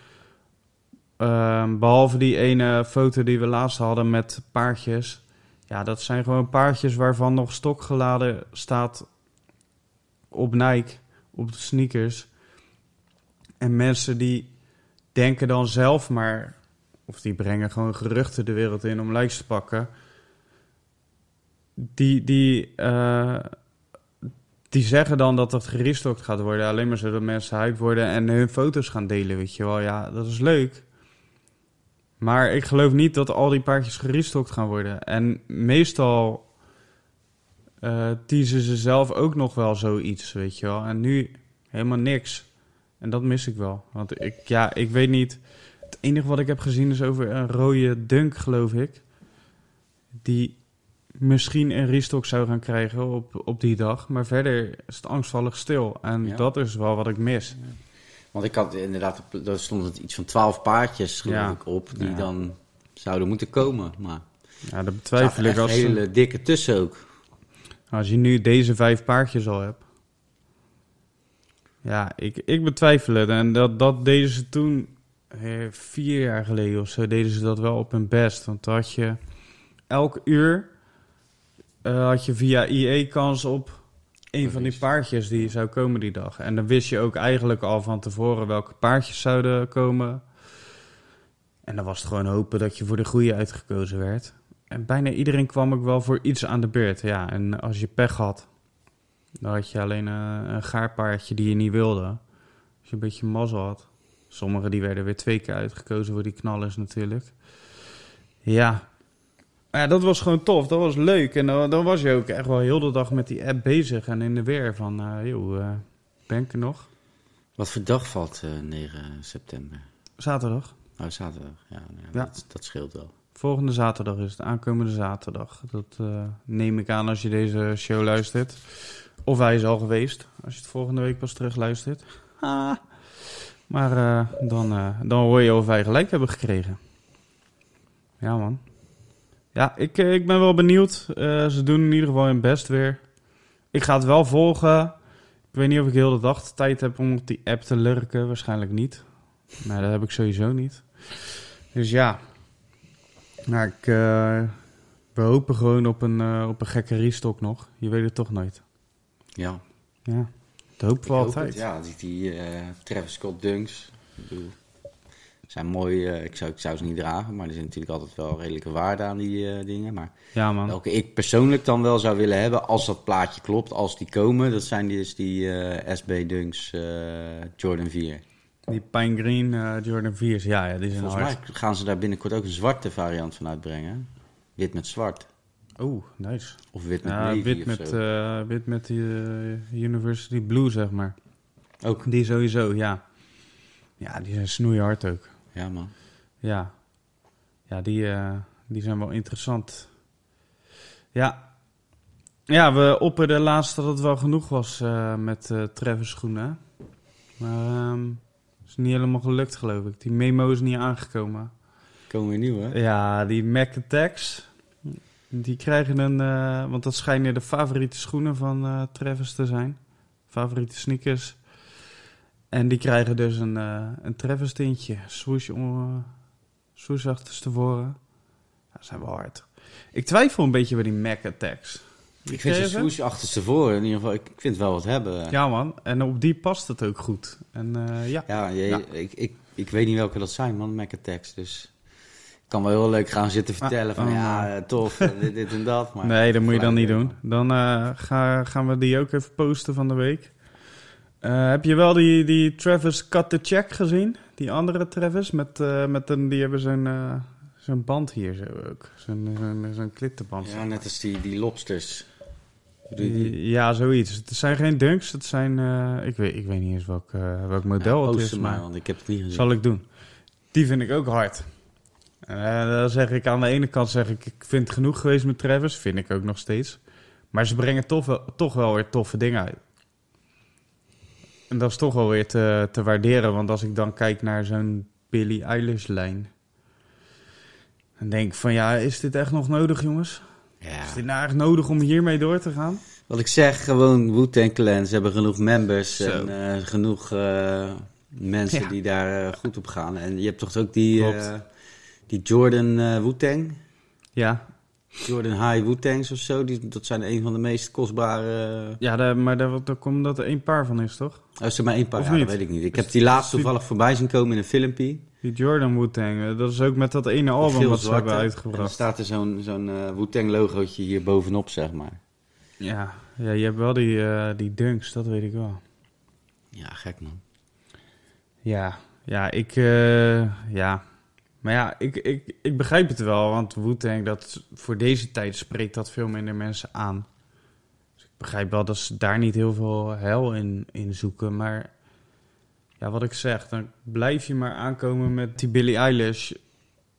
Ehm, behalve die ene foto die we laatst hadden met paardjes. Ja, dat zijn gewoon paardjes waarvan nog stok geladen staat op Nike, op de sneakers. En mensen die denken dan zelf maar, of die brengen gewoon geruchten de wereld in om likes te pakken. Die, die, eh, die zeggen dan dat dat gerestokt gaat worden. Alleen maar zodat mensen hype worden en hun foto's gaan delen, weet je wel. Ja, dat is leuk. Maar ik geloof niet dat al die paardjes gerestokt gaan worden. En meestal eh teasen ze zelf ook nog wel zoiets, weet je wel. En nu helemaal niks. En dat mis ik wel. Want ik, ja, ik weet niet. Het enige wat ik heb gezien is over een rode dunk, geloof ik. Die misschien een restock zou gaan krijgen op, op die dag. Maar verder is het angstvallig stil. En Ja. dat is wel wat ik mis. Want ik had inderdaad, daar stond iets van twaalf paardjes geloof Ja. ik op, die dan zouden moeten komen. Maar Ja, dat er betwijfel ik. Als, hele dikke tussen ook. als je nu deze vijf paardjes al hebt. Ja, ik, ik betwijfel het. En dat, dat deden ze toen, eh, vier jaar geleden of zo, deden ze dat wel op hun best. Want toen had je elk uur eh, had je via IE kans op een van die paardjes die zou komen die dag. En dan wist je ook eigenlijk al van tevoren welke paardjes zouden komen. En dan was het gewoon hopen dat je voor de goede uitgekozen werd. En bijna iedereen kwam ook wel voor iets aan de beurt. Ja, en als je pech had, dan had je alleen eh, een gaarpaardje die je niet wilde. Als je een beetje mazzel had. Sommigen die werden weer twee keer uitgekozen voor die knallers natuurlijk. Ja. Maar ja, dat was gewoon tof. Dat was leuk. En dan, dan was je ook echt wel heel de dag met die app bezig. En in de weer van, eh joh, eh, ben ik er nog? Wat voor dag valt eh 9 september? Zaterdag. Oh, zaterdag. Ja, nou ja. Dat, dat scheelt wel. Volgende zaterdag is het, aankomende zaterdag. Dat neem ik aan als je deze show luistert. Of hij is al geweest, als je het volgende week pas terug luistert. Ah. Maar eh, dan, eh, dan hoor je of wij gelijk hebben gekregen. Ja, man. Ja, ik, eh, ik ben wel benieuwd. Ze doen in ieder geval hun best weer. Ik ga het wel volgen. Ik weet niet of ik heel de dag de tijd heb om op die app te lurken. Waarschijnlijk niet. Maar dat heb ik sowieso niet. Dus ja, nou, ik, we hopen gewoon op een, op een gekke restock nog. Je weet het toch nooit. Ja. Ja, dat hopen Ik we altijd. het, ja, die, die eh, Travis Scott Dunks. Ik bedoel, zijn mooi. eh, ik, zou, ik zou ze niet dragen, maar er zit natuurlijk altijd wel redelijke waarde aan die eh, dingen. Maar Ja, man. welke ik persoonlijk dan wel zou willen hebben, als dat plaatje klopt, als die komen, dat zijn dus die SB Dunks Jordan 4. Die Pine Green Jordan 4's, ja, ja, die zijn Volgens hard. mij gaan ze daar binnenkort ook een zwarte variant van uitbrengen. Wit met zwart. Oeh, nice. Of wit met Ja, navy wit met, eh, wit met die eh, University Blue, zeg maar. Ook. Die sowieso, ja. Ja, die zijn snoeihard ook. Ja, man. Ja, ja die, eh, die zijn wel interessant. Ja, ja we opperden laatst dat het wel genoeg was eh, met eh Travis schoenen. Maar ehm is niet helemaal gelukt, geloof ik. Die memo is niet aangekomen. Komen weer nieuw, hè? Ja, die Mac Attacks, die krijgen een... eh, want dat schijnen de favoriete schoenen van eh, Travis te zijn. Favoriete sneakers. En die krijgen dus een, eh een Travis tintje. Swoosh, om, swoosh achterstevoren. Ja, dat zijn wel hard. Ik twijfel een beetje bij die Mac Attacks. Die Ik vind ze swoosh achterstevoren, in ieder geval, ik vind het wel wat hebben. Ja man, en op die past het ook goed. En ja, Ja, je- Ja. Ik, ik, ik weet niet welke dat zijn, man, Mac Attacks. Dus kan wel heel leuk gaan zitten vertellen van oh, ja, eh, tof, eh, dit, dit en dat. Maar nee, dat moet je dan niet doen. Dan ga, gaan we die ook even posten van de week. Heb je wel die, die Travis Cut the Check gezien? Die andere Travis? Met, met een, die hebben zo'n zo'n band hier zo ook. Zo'n zo'n zo'n klittenband. Ja, net als die, die lobsters. Ja, zoiets. Het zijn geen dunks. Het zijn... ik, weet, ik weet niet eens welk, welk model Ja, het is. Maar want ik heb het niet gezien. zal ik doen. Die vind ik ook hard. Eh, dan zeg ik aan de ene kant zeg ik, ik vind het genoeg geweest met Travis. Vind ik ook nog steeds. Maar ze brengen toch wel, toch wel weer toffe dingen uit. En dat is toch wel weer te, te waarderen. Want als ik dan kijk naar zo'n Billie Eilish lijn. Dan denk ik van ja, is dit echt nog nodig jongens? Ja. Is dit nou echt nodig om hiermee door te gaan? Wat ik zeg, gewoon Wu-Tang Clan. Ze hebben genoeg members Zo. en eh, genoeg eh, mensen Ja. die daar goed op gaan. En je hebt toch ook die, Klopt. Eh, die Jordan eh Wu-Tang? Ja, Jordan High Wu-Tangs of zo. Die, dat zijn een van de meest kostbare... ja daar, maar daar, daar komt dat er één paar van is toch? Oh, is er maar één paar? Of Ja, dat weet ik niet. Ik Dus heb die laatst toevallig voorbij zien komen in een filmpje. Die Jordan Wu-Tang, eh, dat is ook met dat ene album wat ze zwarte. hebben En uitgebracht. staat er zo'n zo'n eh, Wu-Tang logootje hier bovenop, zeg maar. Ja, ja, je hebt wel die, eh, die dunks, dat weet ik wel. Ja, gek man. Ja, ja, ik, eh, ja. Maar ja, ik, ik, ik begrijp het wel, want Wu-Tang, dat voor deze tijd spreekt dat veel minder mensen aan. Dus ik begrijp wel dat ze daar niet heel veel hel in, in zoeken, maar ja, wat ik zeg, dan blijf je maar aankomen met die Billie Eilish.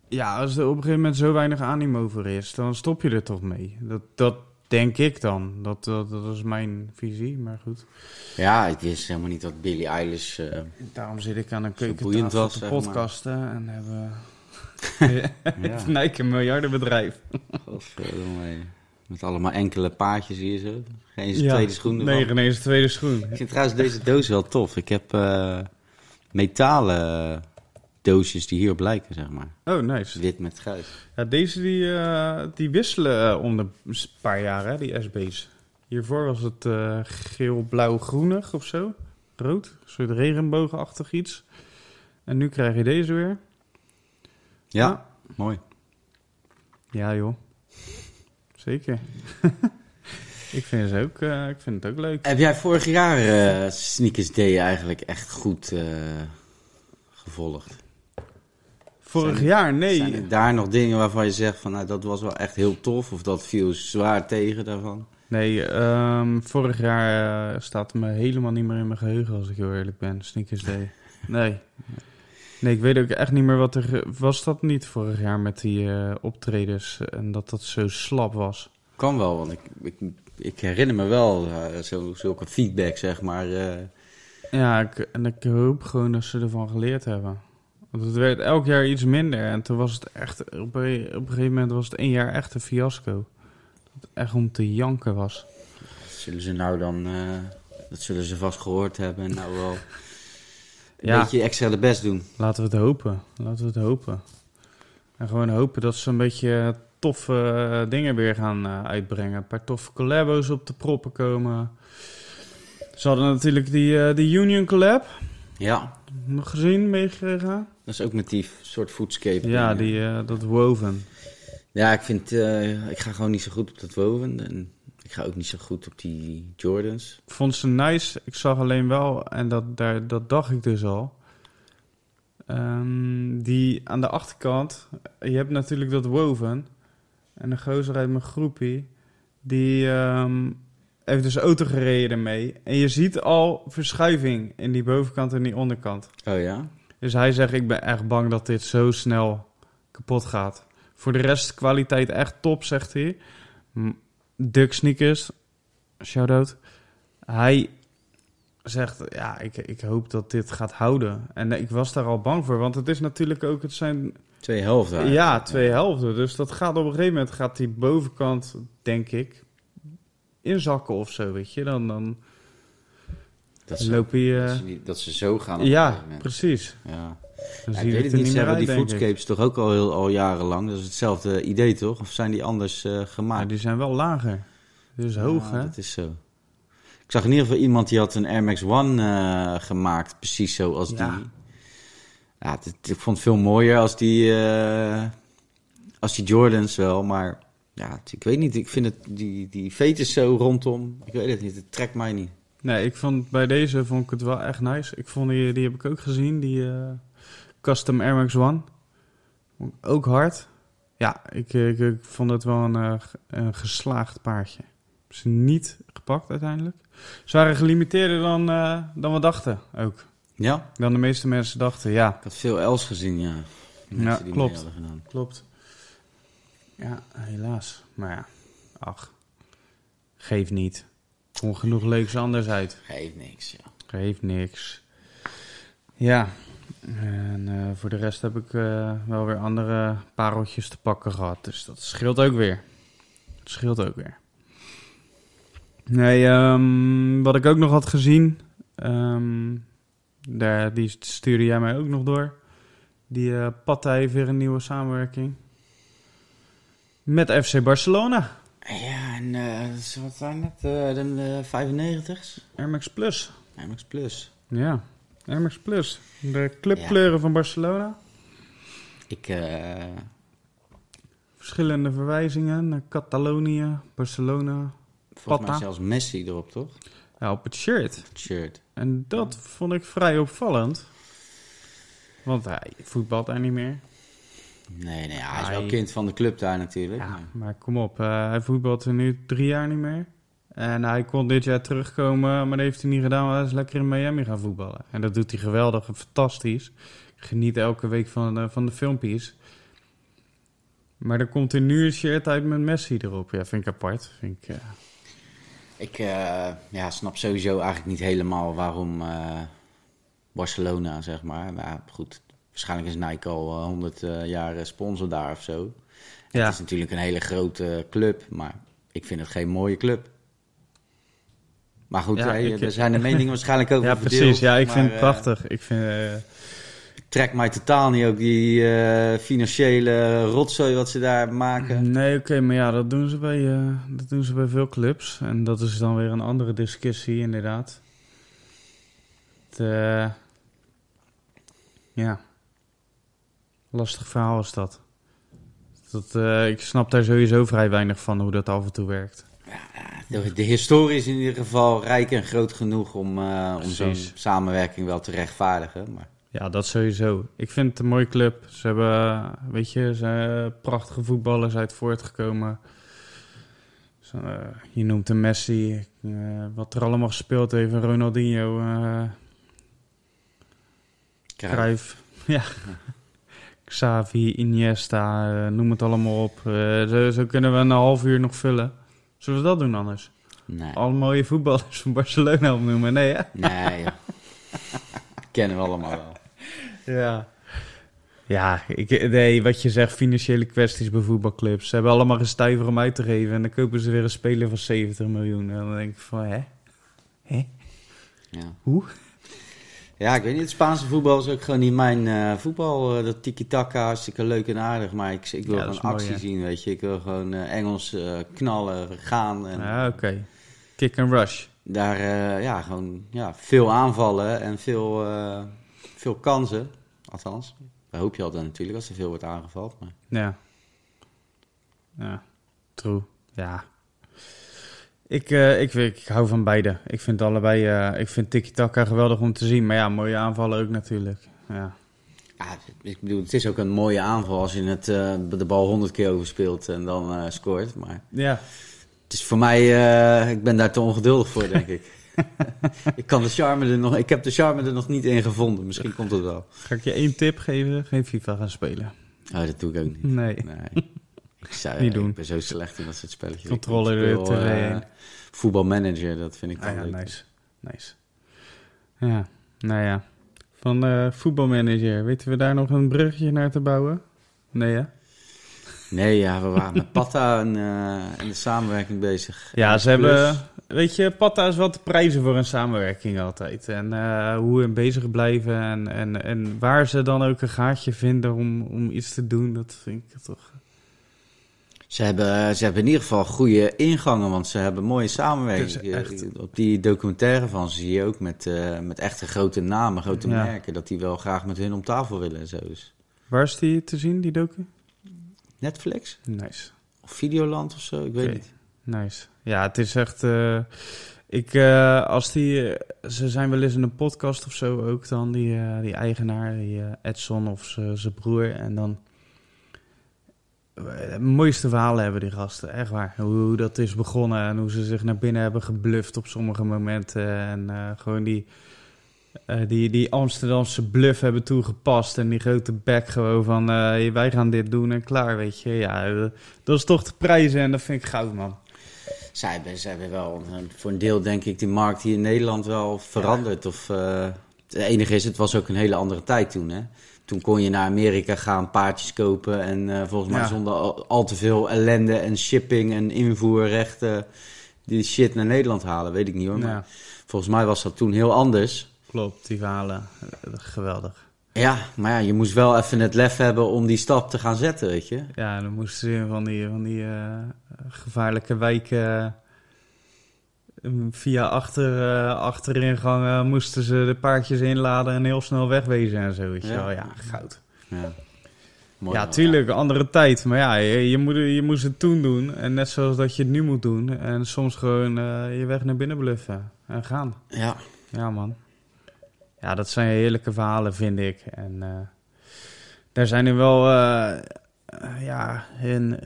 Ja, als er op een gegeven moment zo weinig animo voor is, dan stop je er toch mee. Dat, dat denk ik dan. Dat, dat, dat is mijn visie, maar goed. Ja, het is helemaal niet dat Billie Eilish... eh, Daarom zit ik aan een keukentafel te zeg maar. podcasten en hebben ja. Nike een miljardenbedrijf. Godverdomme. Met allemaal enkele paadjes hier zo. Geen eens Ja, tweede schoen. Nee, geen eens tweede schoen. Ik vind trouwens deze doos wel tof. Ik heb eh, metalen doosjes die hierop lijken, zeg maar. Oh, nice. Wit met grijs. Ja, deze die, eh, die wisselen eh, om de paar jaar, hè, die SB's. Hiervoor was het eh, geel-blauw-groenig of zo. Rood, een soort regenboogachtig iets. En nu krijg je deze weer. Ja, Ja. mooi. Ja, joh. Zeker. ik, vind ze ook, eh, ik vind het ook leuk. Heb jij vorig jaar eh, Sneakers Day eigenlijk echt goed eh, gevolgd? Vorig Zijn- jaar, nee. Zijn er daar nog dingen waarvan je zegt van nou, dat was wel echt heel tof of dat viel zwaar tegen daarvan? Nee, ehm, vorig jaar staat me helemaal niet meer in mijn geheugen, als ik heel eerlijk ben. Sneakers Day. Nee. Nee, ik weet ook echt niet meer wat er... Was dat niet vorig jaar met die eh, optredens en dat dat zo slap was? Kan wel, want ik, ik, ik herinner me wel eh, zulke feedback, zeg maar. eh. Ja, ik, en ik hoop gewoon dat ze ervan geleerd hebben. Want het werd elk jaar iets minder en toen was het echt... Op een, op een gegeven moment was het één jaar echt een fiasco. Dat het echt om te janken was. zullen ze nou dan, dat zullen ze vast gehoord hebben en nou wel Ja. beetje extra de best doen. Laten we het hopen. Laten we het hopen. En gewoon hopen dat ze een beetje toffe eh, dingen weer gaan eh, uitbrengen. Een paar toffe collabos op de proppen komen. Ze hadden natuurlijk die, eh, die Union collab. Ja, Nog gezien, meegekregen? dat is ook met die soort foodscape. Ja, die, dat woven. Ja, ik vind, ik ga gewoon niet zo goed op dat woven en ik ga ook niet zo goed op die Jordans. Ik vond ze nice. Ik zag alleen wel, en dat, daar, dat dacht ik dus al. ehm, die aan de achterkant, je hebt natuurlijk dat woven. En een gozer uit mijn groepie, die ehm, heeft dus auto gereden ermee. En je ziet al verschuiving in die bovenkant en die onderkant. Oh ja? Dus hij zegt, ik ben echt bang dat dit zo snel kapot gaat. Voor de rest kwaliteit echt top, zegt hij. Duck Sneakers, shout-out. Hij zegt, ja, ik, ik hoop dat dit gaat houden. En ik was daar al bang voor, want het is natuurlijk ook, het zijn Twee helften. ja, twee helften. Dus dat gaat op een gegeven moment, gaat die bovenkant, denk ik, inzakken of zo, weet je. Dan, dan Dat ze, loop je... dat, ze, niet- dat ze zo gaan. ja, precies. Ja. Ja, ik weet het niet, ze hebben die uit, foodscapes toch ook al, heel, al jarenlang. Dat is hetzelfde idee toch? Of zijn die anders eh, gemaakt? die zijn wel lager. Dus hoog, Ja, hè? Dat is zo. Ik zag in ieder geval iemand die had een Air Max One eh, gemaakt, precies zo als Ja. die. Ja, ik vond het veel mooier als die, eh, als die Jordans wel, maar ja, ik weet niet. Ik vind het, die, die veters zo rondom, ik weet het niet, het trekt mij niet. Nee, ik vond bij deze vond ik het wel echt nice. Ik vond die, die heb ik ook gezien, die eh, Custom Air Max One. Ook hard. Ja, ik, ik, ik vond het wel een, eh, een geslaagd paardje. Ze niet gepakt uiteindelijk. Ze waren gelimiteerder dan, eh, dan we dachten ook. Ja, Dan de meeste mensen dachten, ja, ik had veel Els gezien, ja. Ja, klopt. klopt. Ja, helaas. Maar ja, ach, geeft niet. Kon genoeg leuks anders uit. Geeft niks, ja. Geeft niks. Ja, En eh, voor de rest heb ik eh, wel weer andere pareltjes te pakken gehad. Dus dat scheelt ook weer. Dat scheelt ook weer. Nee, ehm, wat ik ook nog had gezien. ehm, daar, die stuurde jij mij ook nog door. Die Patta heeft weer een nieuwe samenwerking. Met FC Barcelona. Ja, en wat zijn dat? Eh, de, de 95's? Air Max Plus. MX Plus. Ja, Max Plus. De clubkleuren van Barcelona. Ik, eh, Verschillende verwijzingen naar Catalonië, Barcelona. volgens mij zelfs Messi erop, toch? Ja, op het shirt. Het shirt. En dat vond ik vrij opvallend. Want hij voetbalt daar niet meer. Nee, nee, hij is wel kind van de club daar natuurlijk. Ja, maar- maar kom op. eh, hij voetbalt er nu drie jaar niet meer. En hij kon dit jaar terugkomen, maar dat heeft hij niet gedaan. Hij is lekker in Miami gaan voetballen. En dat doet hij geweldig en fantastisch. Geniet elke week van, eh, van de filmpjes. Maar er komt er nu een shirt uit met Messi erop. Ja, vind ik apart. Vind ik, eh, Ik eh, ja, snap sowieso eigenlijk niet helemaal waarom Barcelona, zeg maar. Ja, goed, waarschijnlijk is Nike al eh, 100 eh, jaar sponsor daar of zo. Ja. Het is natuurlijk een hele grote club, maar ik vind het geen mooie club. Maar goed, Ja, ik- er zijn de meningen waarschijnlijk over ja, verdeeld, precies. Ja, ik maar, vind het eh, prachtig. Ik vind... eh, trekt mij totaal niet ook die eh, financiële rotzooi wat ze daar maken. Nee, oké, maar ja, dat doen, ze bij, eh, dat doen ze bij veel clubs. En dat is dan weer een andere discussie, inderdaad. Het, eh, ja, lastig verhaal is dat. dat eh, ik snap daar sowieso vrij weinig van hoe dat af en toe werkt. De, de historie is in ieder geval rijk en groot genoeg om, eh, om zo'n samenwerking wel te rechtvaardigen. Maar Ja, dat sowieso. Ik vind het een mooie club. Ze hebben, weet je, ze prachtige voetballers uit voortgekomen. Zo, eh, je noemt een Messi, eh, wat er allemaal gespeeld heeft, Ronaldinho, eh Cruijff. Ja. Xavi, Iniesta, noem het allemaal op. Zo, zo kunnen we een half uur nog vullen. Zullen we dat doen anders? Nee, Alle mooie voetballers van Barcelona opnoemen, nee hè? nee joh. kennen we allemaal wel. Ja. Ja, ik, nee, wat je zegt, financiële kwesties bij voetbalclubs. Ze hebben allemaal een stuiver om uit te geven. En dan kopen ze weer een speler van 70 miljoen. En dan denk ik van, hè? Hè? Ja. Hoe? Ja, ik weet niet, het Spaanse voetbal is ook gewoon niet mijn eh, voetbal. Eh, dat tiki-taka, hartstikke leuk en aardig. Maar ik, ik wil Ja, gewoon mooi, actie zien, weet je. Ik wil gewoon eh, Engels knallen, gaan. En Ja, oké. Kick and rush. daar, ja, gewoon ja, veel aanvallen en veel, veel kansen. Althans, dat hoop je altijd natuurlijk als er veel wordt aangevallen. Maar... Ja. Ja, true. Ja. Ik, eh, ik, ik, ik hou van beide. Ik vind allebei, eh, ik vind tiki-taka geweldig om te zien. Maar ja, mooie aanvallen ook natuurlijk. Ja. Ja, ik bedoel, het is ook een mooie aanval als je het, eh, de bal honderd keer overspeelt en dan scoort. Maar Ja, het is voor mij, ik ben daar te ongeduldig voor, denk ik. ik, kan de charme er nog, ik heb de charme er nog niet in gevonden. Misschien komt het wel. ga ik je één tip geven? Geen FIFA gaan spelen. Oh, dat doe ik ook niet. Nee. Nee. Ik, zou, Niet doen. ik ben zo slecht in dat soort spelletjes. Controller Ik speel, er te eh, rijden. voetbalmanager, dat vind ik Ah wel ja, leuk. nice. Nice. Ja, nou ja. Van eh voetbalmanager, weten we daar nog een bruggetje naar te bouwen? Nee, hè? Nee, ja, we waren met Patta en, eh, en de samenwerking bezig. Ja, ze Plus- hebben... Weet je, Patta is wel te prijzen voor een samenwerking altijd. En eh, hoe we bezig blijven en, en, en waar ze dan ook een gaatje vinden om, om iets te doen, dat vind ik toch... Ze hebben, ze hebben in ieder geval goede ingangen, want ze hebben mooie samenwerking. Echt- Op die documentaire van ze zie je ook met, eh, met echte grote namen, grote Ja. merken, dat die wel graag met hun om tafel willen en zo. Dus Waar is die te zien, die docu? Netflix Nice. of Videoland of zo, ik weet Oké. niet. Nice. Ja, het is echt. eh, ik, eh, als die. eh, ze zijn wel eens in een podcast of zo ook dan, die, eh, die eigenaar, die eh, Edson of zijn broer. En dan. De mooiste verhalen hebben die gasten, echt waar. Hoe, dat is begonnen en hoe ze zich naar binnen hebben gebluft op sommige momenten. En eh, gewoon die, eh, die, die Amsterdamse bluff hebben toegepast. En die grote bek gewoon van eh, wij gaan dit doen en klaar, weet je. Ja, dat is toch te prijzen en dat vind ik goud, man. Zij hebben, zij hebben wel voor een deel, denk ik, die markt hier in Nederland wel veranderd. Of Het enige is, het was ook een hele andere tijd toen, hè. Toen kon je naar Amerika gaan, paardjes kopen en eh, volgens mij Ja. zonder al, al te veel ellende en shipping en invoerrechten die shit naar Nederland halen, weet ik niet hoor. Maar volgens mij was dat toen heel anders. klopt, die verhalen. eh, Geweldig. Ja, maar ja, je moest wel even het lef hebben om die stap te gaan zetten, weet je. Ja, dan moesten ze in van die, van die eh, gevaarlijke wijken... eh, via achter, eh, achteringangen moesten ze de paardjes inladen en heel snel wegwezen en zo. Ja. Ja, goud. Ja, Mooi Ja, tuurlijk, andere tijd. Maar ja, je, je, moet, je moest het toen doen. En net zoals dat je het nu moet doen. En soms gewoon eh, je weg naar binnen bluffen en gaan. Ja, Ja, man. Ja, dat zijn heerlijke verhalen, vind ik. En eh, daar zijn nu wel, ja, hun,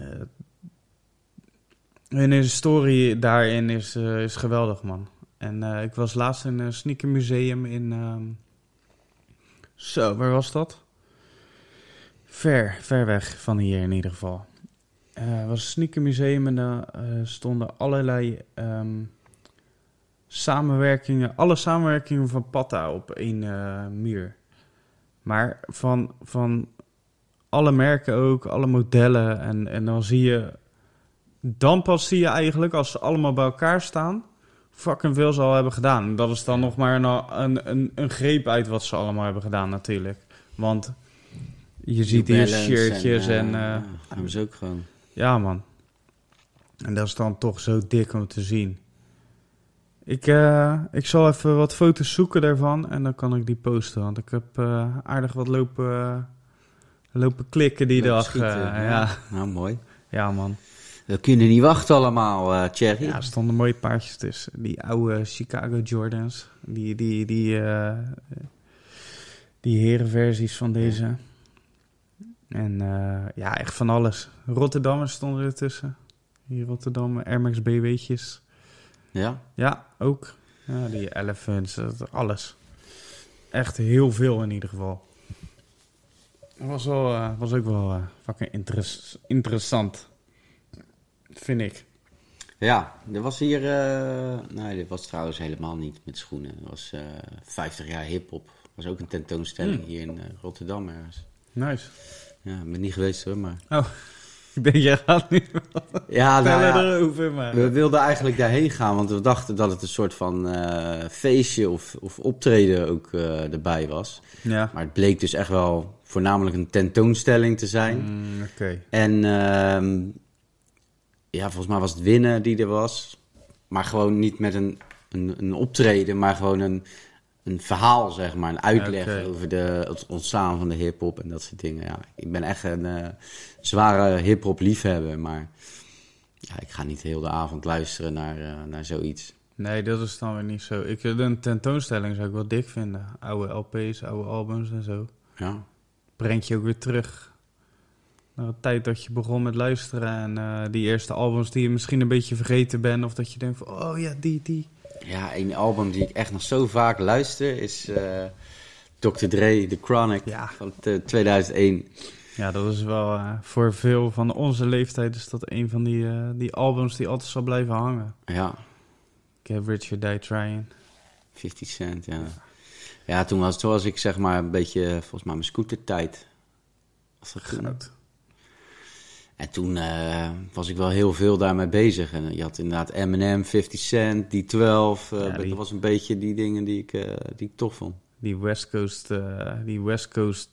eh, hun historie daarin is, eh, is geweldig, man. En eh, ik was laatst in een sneakermuseum in, ehm, zo, waar was dat? Ver, ver weg van hier in ieder geval. Eh, Het was een sneakermuseum en daar eh, stonden allerlei ehm, samenwerkingen, alle samenwerkingen van Patta op één eh, muur. Maar van, van alle merken ook, alle modellen. En, en dan zie je, dan pas zie je eigenlijk, als ze allemaal bij elkaar staan, fucking veel ze al hebben gedaan. En dat is dan nog maar een, een, een, greep uit wat ze allemaal hebben gedaan natuurlijk. Want je ziet hier shirtjes en... eh, eh, ja, hebben ze ook gewoon. ja, man. En dat is dan toch zo dik om te zien. Ik, eh, ik zal even wat foto's zoeken daarvan en dan kan ik die posten. Want ik heb eh, aardig wat lopen, lopen klikken die dag. ja. ja. Nou, mooi. ja, man. We kunnen niet wachten allemaal, Thierry. Ja, er stonden mooie paardjes tussen. Die oude Chicago Jordans. Die, die, die, eh die herenversies van deze. En eh, ja, echt van alles. Rotterdammers stonden er tussen. Die Rotterdam Air Max BW'tjes. Ja? Ja, ook. Ja, die Elephants, alles. Echt heel veel in ieder geval. Was, wel, was ook wel fucking interes- interessant. Vind ik. Ja, er was hier... eh, nee, dit was trouwens helemaal niet met schoenen. Het was eh 50 jaar hip-hop. was ook een tentoonstelling Hmm. hier in eh, Rotterdam ergens. Nice. Ja, ik ben niet geweest hoor, maar... Oh, ik denk, jij gaat nu Ja, nou vertellen ja, erover, maar... we wilden eigenlijk daarheen gaan, want we dachten dat het een soort van feestje of, of optreden ook erbij was. Ja. Maar het bleek dus echt wel voornamelijk een tentoonstelling te zijn. Mm, Oké. En ehm, ja, volgens mij was het winnen die er was. Maar gewoon niet met een, een, een optreden, maar gewoon een, een verhaal, zeg maar. Een uitleg over de, het ontstaan van de hip-hop en dat soort dingen. Ja, ik ben echt een eh, zware hip-hop liefhebber, maar ja, ik ga niet heel de avond luisteren naar, eh, naar zoiets. Nee, dat is dan weer niet zo. Ik, een tentoonstelling zou ik wel dik vinden. Oude LP's, oude albums en zo. Ja, Brengt je ook weer terug naar de tijd dat je begon met luisteren. En eh, die eerste albums die je misschien een beetje vergeten bent. Of dat je denkt van, oh ja, die, die. ja een album die ik echt nog zo vaak luister is eh, Dr. Dre, The Chronic Ja. van eh, 2001. Ja, dat is wel eh, voor veel van onze leeftijd is dat een van die, die albums die altijd zal blijven hangen. Ja, Ik heb Richard Die Trying. 50 cent, ja. Ja, toen was, toen was ik zeg maar een beetje, volgens mij mijn scootertijd. Was dat toen? En toen eh, was ik wel heel veel daarmee bezig. En je had inderdaad Eminem, 50 Cent, die 12. eh, Ja, die- Dat was een beetje die dingen die ik, eh, die ik tof vond. Die West Coast, die West Coast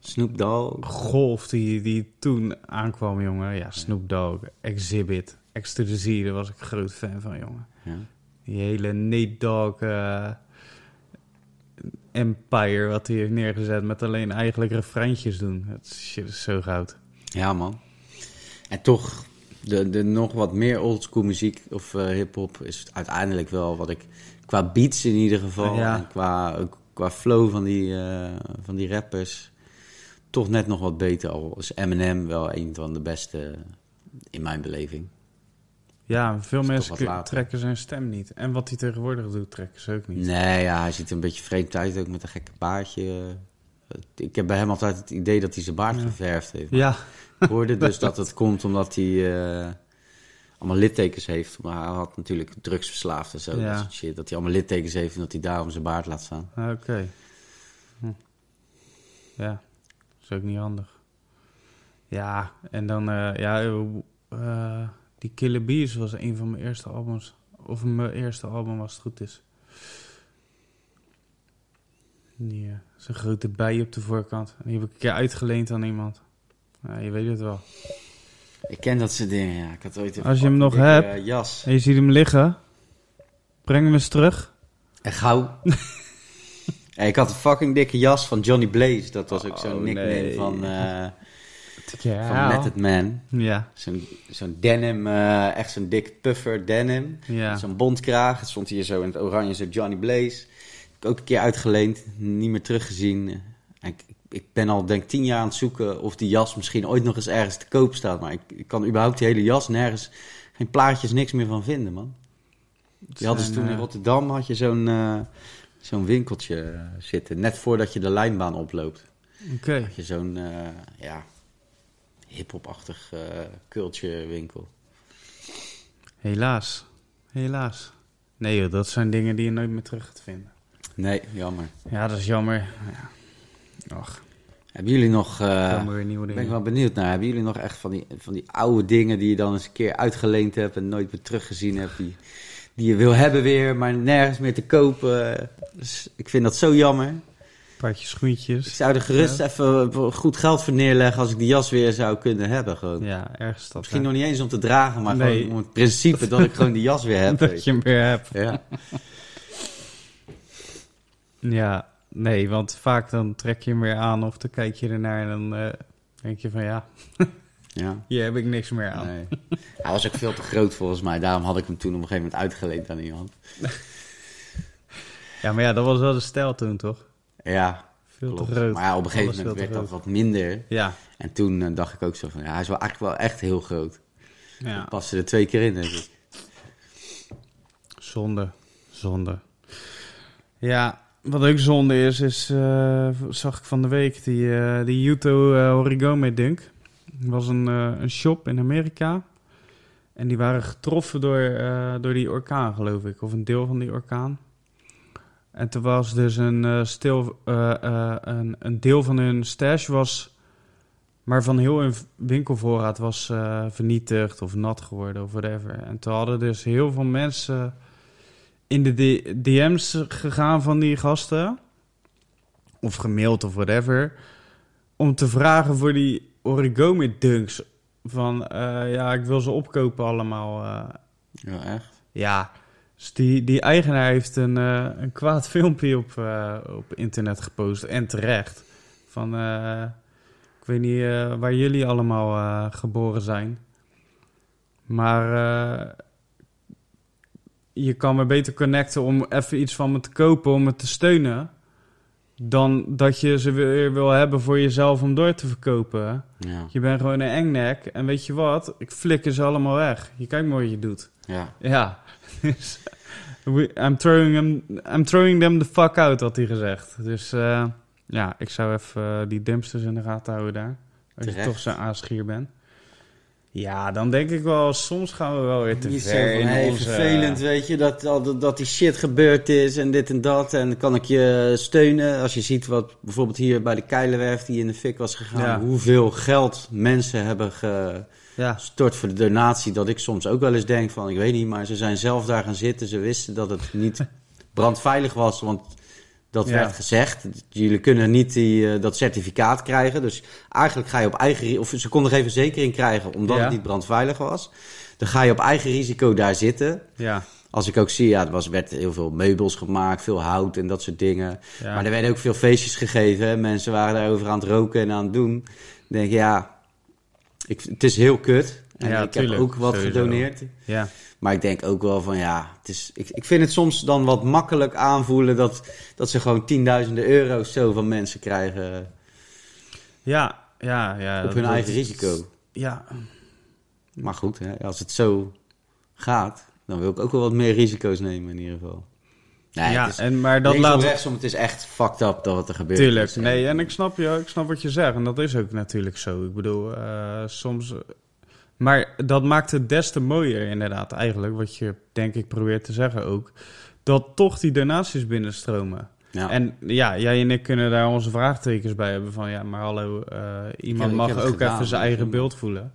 Snoop Dogg. golf die, die toen aankwam, jongen. Ja, Snoop Dogg, Exhibit, Ecstasy, daar was ik een groot fan van, jongen. Ja. Die hele Nate Dogg empire wat hij heeft neergezet met alleen eigenlijk refreintjes doen. Dat shit is zo goud. ja, man. En toch, de, de nog wat meer oldschool muziek of eh hip-hop is uiteindelijk wel wat ik. Qua beats in ieder geval. Ja. En qua, qua flow van die, eh, van die rappers. Toch net nog wat beter. Al is Eminem wel een van de beste in mijn beleving. Ja, veel mensen trekken zijn stem niet. En wat hij tegenwoordig doet, trekken ze ook niet. Nee, ja, hij ziet er een beetje vreemd uit, ook met een gekke baardje. Ik heb bij hem altijd het idee dat hij zijn baard geverfd heeft. Ja, Ik hoorde dus dat het komt omdat hij eh, allemaal littekens heeft. Maar hij had natuurlijk drugsverslaafd en zo. Ja. Dat soort shit. Dat hij allemaal littekens heeft en dat hij daarom zijn baard laat staan. Ah, Oké. Hm. Ja, is ook niet handig. Ja, en dan, eh, ja, eh, die Killer Bees was een van mijn eerste albums. Of mijn eerste album, als het goed is. Eh, zo'n grote bij op de voorkant. Die heb ik een keer uitgeleend aan iemand. Ja, je weet het wel. Ik ken dat soort dingen, ja. Ik had ooit Als je hem nog dikke, hebt. jas. En je ziet hem liggen. Breng hem eens terug. En gauw. Ja, ik had een fucking dikke jas van Johnny Blaze. Dat was ook Oh, zo'n nickname nee. van, Ja. van Method Man. Ja, Zo'n zo'n denim, eh, echt zo'n dik puffer denim. ja. Zo'n bondkraag. Het stond hier zo in het oranje, zo Johnny Blaze. Ook een keer uitgeleend, niet meer teruggezien. En Ik, ik ben al denk tien jaar aan het zoeken of die jas misschien ooit nog eens ergens te koop staat. Maar ik, ik kan überhaupt die hele jas nergens, geen plaatjes, niks meer van vinden, man. Die hadden ze zijn, toen in eh, Rotterdam, had je zo'n eh, zo'n winkeltje eh, zitten. Net voordat je de lijnbaan oploopt. Oké. Had je zo'n, eh, ja, hip-hop-achtig cultje winkel. Helaas. Helaas. Nee joh, dat zijn dingen die je nooit meer terug gaat vinden. Nee, jammer. Ja, dat is jammer. Ja. Och, Hebben jullie nog... weer nieuwe ben dingen. ik wel benieuwd naar. Hebben jullie nog echt van die, van die oude dingen die je dan eens een keer uitgeleend hebt en nooit meer teruggezien hebt? Die, die je wil hebben weer, maar nergens meer te kopen. Dus ik vind dat zo jammer. Paardje Ik schoentjes. zou er gerust even goed geld voor neerleggen als ik die jas weer zou kunnen hebben. Gewoon. Ja, ergens dat. Misschien nog niet eens om te dragen, maar Nee. gewoon om het principe dat ik gewoon die jas weer heb. weet dat je hem weer hebt. Ja. Ja, nee, want vaak dan trek je hem weer aan of dan kijk je ernaar en dan eh, denk je van ja, ja. hier heb ik niks meer aan. Nee. Hij was ook veel te groot volgens mij. Daarom had ik hem toen op een gegeven moment uitgeleend aan iemand. Ja, maar ja, dat was wel de stijl toen toch? Ja, Veel klopt. te groot. Maar ja, op een gegeven moment werd dat wat minder. Ja, En toen eh, dacht ik ook zo van, ja, hij is wel eigenlijk wel echt heel groot. ja. Paste er twee keer in, denk ik. Zonde, zonde. Ja, wat ook zonde is, is eh, zag ik van de week die, eh die Yuto eh, Origami Dunk. Het was een, een shop in Amerika. En die waren getroffen door, door die orkaan, geloof ik. Of een deel van die orkaan. En toen was dus een, stil, een, een deel van hun stash was... Maar van heel hun winkelvoorraad was vernietigd of nat geworden of whatever. En toen hadden dus heel veel mensen in de DM's gegaan van die gasten. Of gemaild of whatever. Om te vragen voor die origami dunks. Van eh, ja, ik wil ze opkopen allemaal. eh. Ja, echt? ja, dus die, die eigenaar heeft een, eh, een kwaad filmpje op, op internet gepost. En terecht. Van ik weet niet waar jullie allemaal geboren zijn. Maar je kan me beter connecten om even iets van me te kopen, om me te steunen. Dan dat je ze weer wil hebben voor jezelf om door te verkopen. Ja, Je bent gewoon een engnek. En weet je wat? Ik flikker ze allemaal weg. Je kijkt maar wat je doet. ja. Ja. Dus, I'm throwing, them, I'm throwing them the fuck out, had hij gezegd. Dus eh, ja, ik zou even eh, die dumpsters in de gaten houden daar. Als je toch zo'n aasgier bent. Ja, dan denk ik wel, soms gaan we wel weer te Niet ver van, in hey, onze... vervelend, weet je, dat, dat, dat die shit gebeurd is en dit en dat. En kan ik je steunen als je ziet wat bijvoorbeeld hier bij de Keilenwerf die in de fik was gegaan. Ja. Hoeveel geld mensen hebben Ja, gestort voor de donatie. Dat ik soms ook wel eens denk van, ik weet niet, maar ze zijn zelf daar gaan zitten. Ze wisten dat het niet brandveilig was, want dat Ja. werd gezegd. Jullie kunnen niet die, eh, dat certificaat krijgen. Dus eigenlijk ga je op eigen... Of ze konden geen verzekering krijgen omdat Ja. het niet brandveilig was. Dan ga je op eigen risico daar zitten. ja, Als ik ook zie, ja, er was, werd heel veel meubels gemaakt, veel hout en dat soort dingen. ja. Maar er werden ook veel feestjes gegeven. Mensen waren daarover aan het roken en aan het doen. Dan denk ik, ja, ik, het is heel kut. En Ja, ik tuurlijk, heb ook wat sowieso. gedoneerd. ja. Maar ik denk ook wel van, ja, het is, ik, ik vind het soms dan wat makkelijk aanvoelen dat, dat ze gewoon tienduizenden euro's zo van mensen krijgen Ja, ja, ja. op hun eigen risico. Ja, Maar goed, hè, als het zo gaat, dan wil ik ook wel wat meer risico's nemen in ieder geval. Nee, ja het is, en, maar dat laat... rechtsom, het is echt fucked up dat wat er gebeurt. Tuurlijk, is. nee, en ik snap, je, ik snap wat je zegt. En dat is ook natuurlijk zo. Ik bedoel, eh, soms... Maar dat maakt het des te mooier inderdaad eigenlijk, wat je denk ik probeert te zeggen ook, dat toch die donaties binnenstromen. Ja. En ja, jij en ik kunnen daar onze vraagtekens bij hebben van ja, maar hallo, eh, iemand mag ook gedaan, even zijn eigen beeld voelen.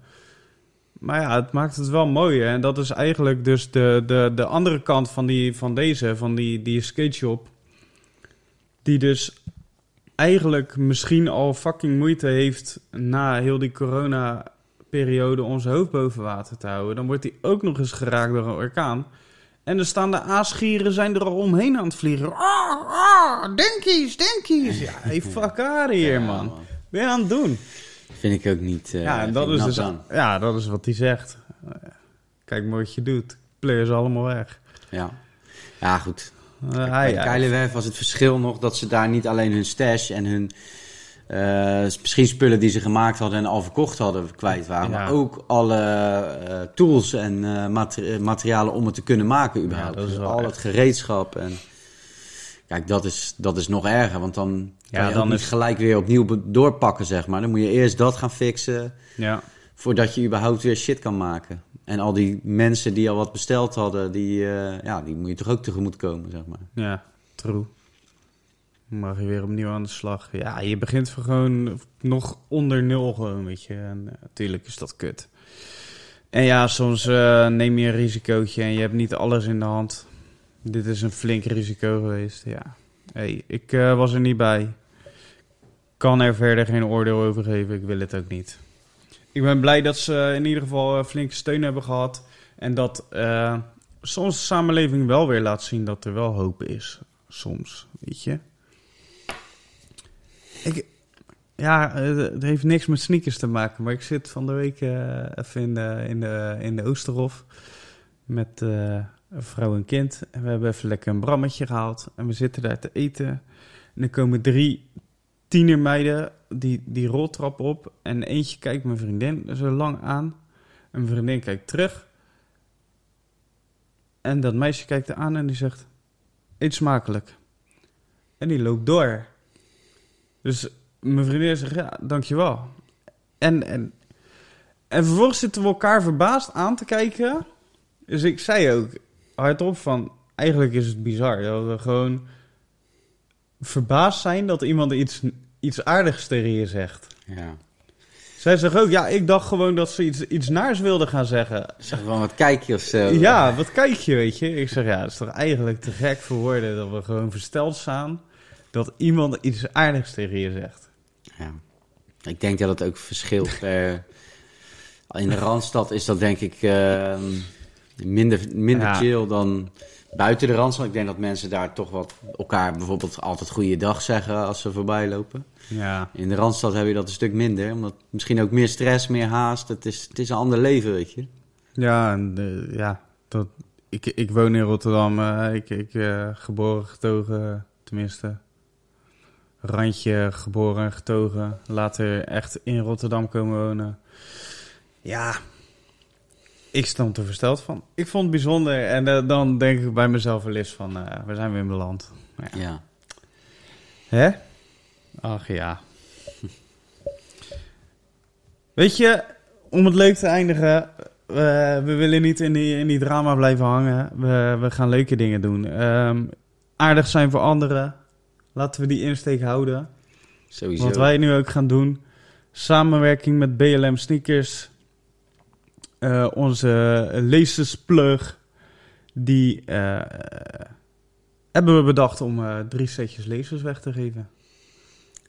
Maar ja, het maakt het wel mooier. En dat is eigenlijk dus de, de, de andere kant van, die, van deze, van die, die skate shop. Die dus eigenlijk misschien al fucking moeite heeft na heel die corona-periode ons hoofd boven water te houden. Dan wordt hij ook nog eens geraakt door een orkaan. En er staan de aasgieren zijn er al omheen aan het vliegen. Ah, ah, denkies, denkies. Ja, hey, fuck out hier, Ja, man. Ben je aan het doen? Vind ik ook niet. eh, ja, dat is dus, dan. ja, dat is wat hij zegt. Kijk maar wat je doet. Play ze allemaal weg. Ja. ja, goed. Uh, Bij de was het verschil nog dat ze daar niet alleen hun stash en hun eh, misschien spullen die ze gemaakt hadden en al verkocht hadden kwijt waren. Ja. Maar ook alle eh, tools en eh, mate- materialen om het te kunnen maken überhaupt. is Dus al echt. het gereedschap en... Kijk, dat is, dat is nog erger, want dan kan Ja, je dan niet is- gelijk weer opnieuw doorpakken, zeg maar. Dan moet je eerst dat gaan fixen ja, voordat je überhaupt weer shit kan maken. En al die mensen die al wat besteld hadden, die, ja, die moet je toch ook tegemoet komen, zeg maar. ja, true. Mag je weer opnieuw aan de slag. Ja, je begint gewoon nog onder nul gewoon, weet je. En natuurlijk is dat kut. En ja, soms eh, neem je een risicootje en je hebt niet alles in de hand. Dit is een flink risico geweest, ja. Hey, ik eh, was er niet bij. Kan er verder geen oordeel over geven. Ik wil het ook niet. Ik ben blij dat ze in ieder geval eh, flinke steun hebben gehad. En dat eh, soms de samenleving wel weer laat zien dat er wel hoop is. Soms, weet je. Ik, ja, het heeft niks met sneakers te maken. Maar ik zit van de week eh, even in de, in, de, in de Oosterhof met eh, een vrouw en kind. En we hebben even lekker een brammetje gehaald. En we zitten daar te eten. En er komen drie tienermeiden die, die roltrap op. En eentje kijkt mijn vriendin zo lang aan. En mijn vriendin kijkt terug. En dat meisje kijkt er aan en die zegt... Eet smakelijk. En die loopt door. Dus mijn vriendin zegt, ja, dankjewel. En, en, en vervolgens zitten we elkaar verbaasd aan te kijken. Dus ik zei ook hardop van... Eigenlijk is het bizar dat we gewoon verbaasd zijn dat iemand iets, iets aardigs tegen je zegt. Ja. Zij zegt ook, ja, ik dacht gewoon dat ze iets, iets naars wilde gaan zeggen. Zeg van, wat kijk je of zo? Ja, wat kijk je, weet je? Ik zeg, ja, het is toch eigenlijk te gek voor woorden dat we gewoon versteld staan dat iemand iets aardigs tegen je zegt. Ja. Ik denk dat het ook verschilt per... In de Randstad is dat denk ik ehm, minder, minder Ja. chill dan buiten de Randstad. Ik denk dat mensen daar toch wat elkaar bijvoorbeeld altijd goeiedag zeggen als ze voorbij lopen. Ja, In de Randstad heb je dat een stuk minder. Omdat misschien ook meer stress, meer haast. Het is, het is een ander leven, weet je. ja, en, eh, ja dat, ik, ik woon in Rotterdam. eh, ik ik eh, geboren, getogen, tenminste. Randje geboren en getogen. Later echt in Rotterdam komen wonen. Ja, ik stond er versteld van. Ik vond het bijzonder. En eh, dan denk ik bij mezelf wel eens van, eh we zijn weer in beland. Ja. Hè? Ach ja. Weet je, om het leuk te eindigen, we, we willen niet in die, in die drama blijven hangen. We, we gaan leuke dingen doen. Ehm, aardig zijn voor anderen. Laten we die insteek houden. Sowieso. Wat wij nu ook gaan doen. Samenwerking met BLM Sneakers. Eh, onze lezersplug. Die eh, hebben we bedacht om eh, drie setjes lezers weg te geven.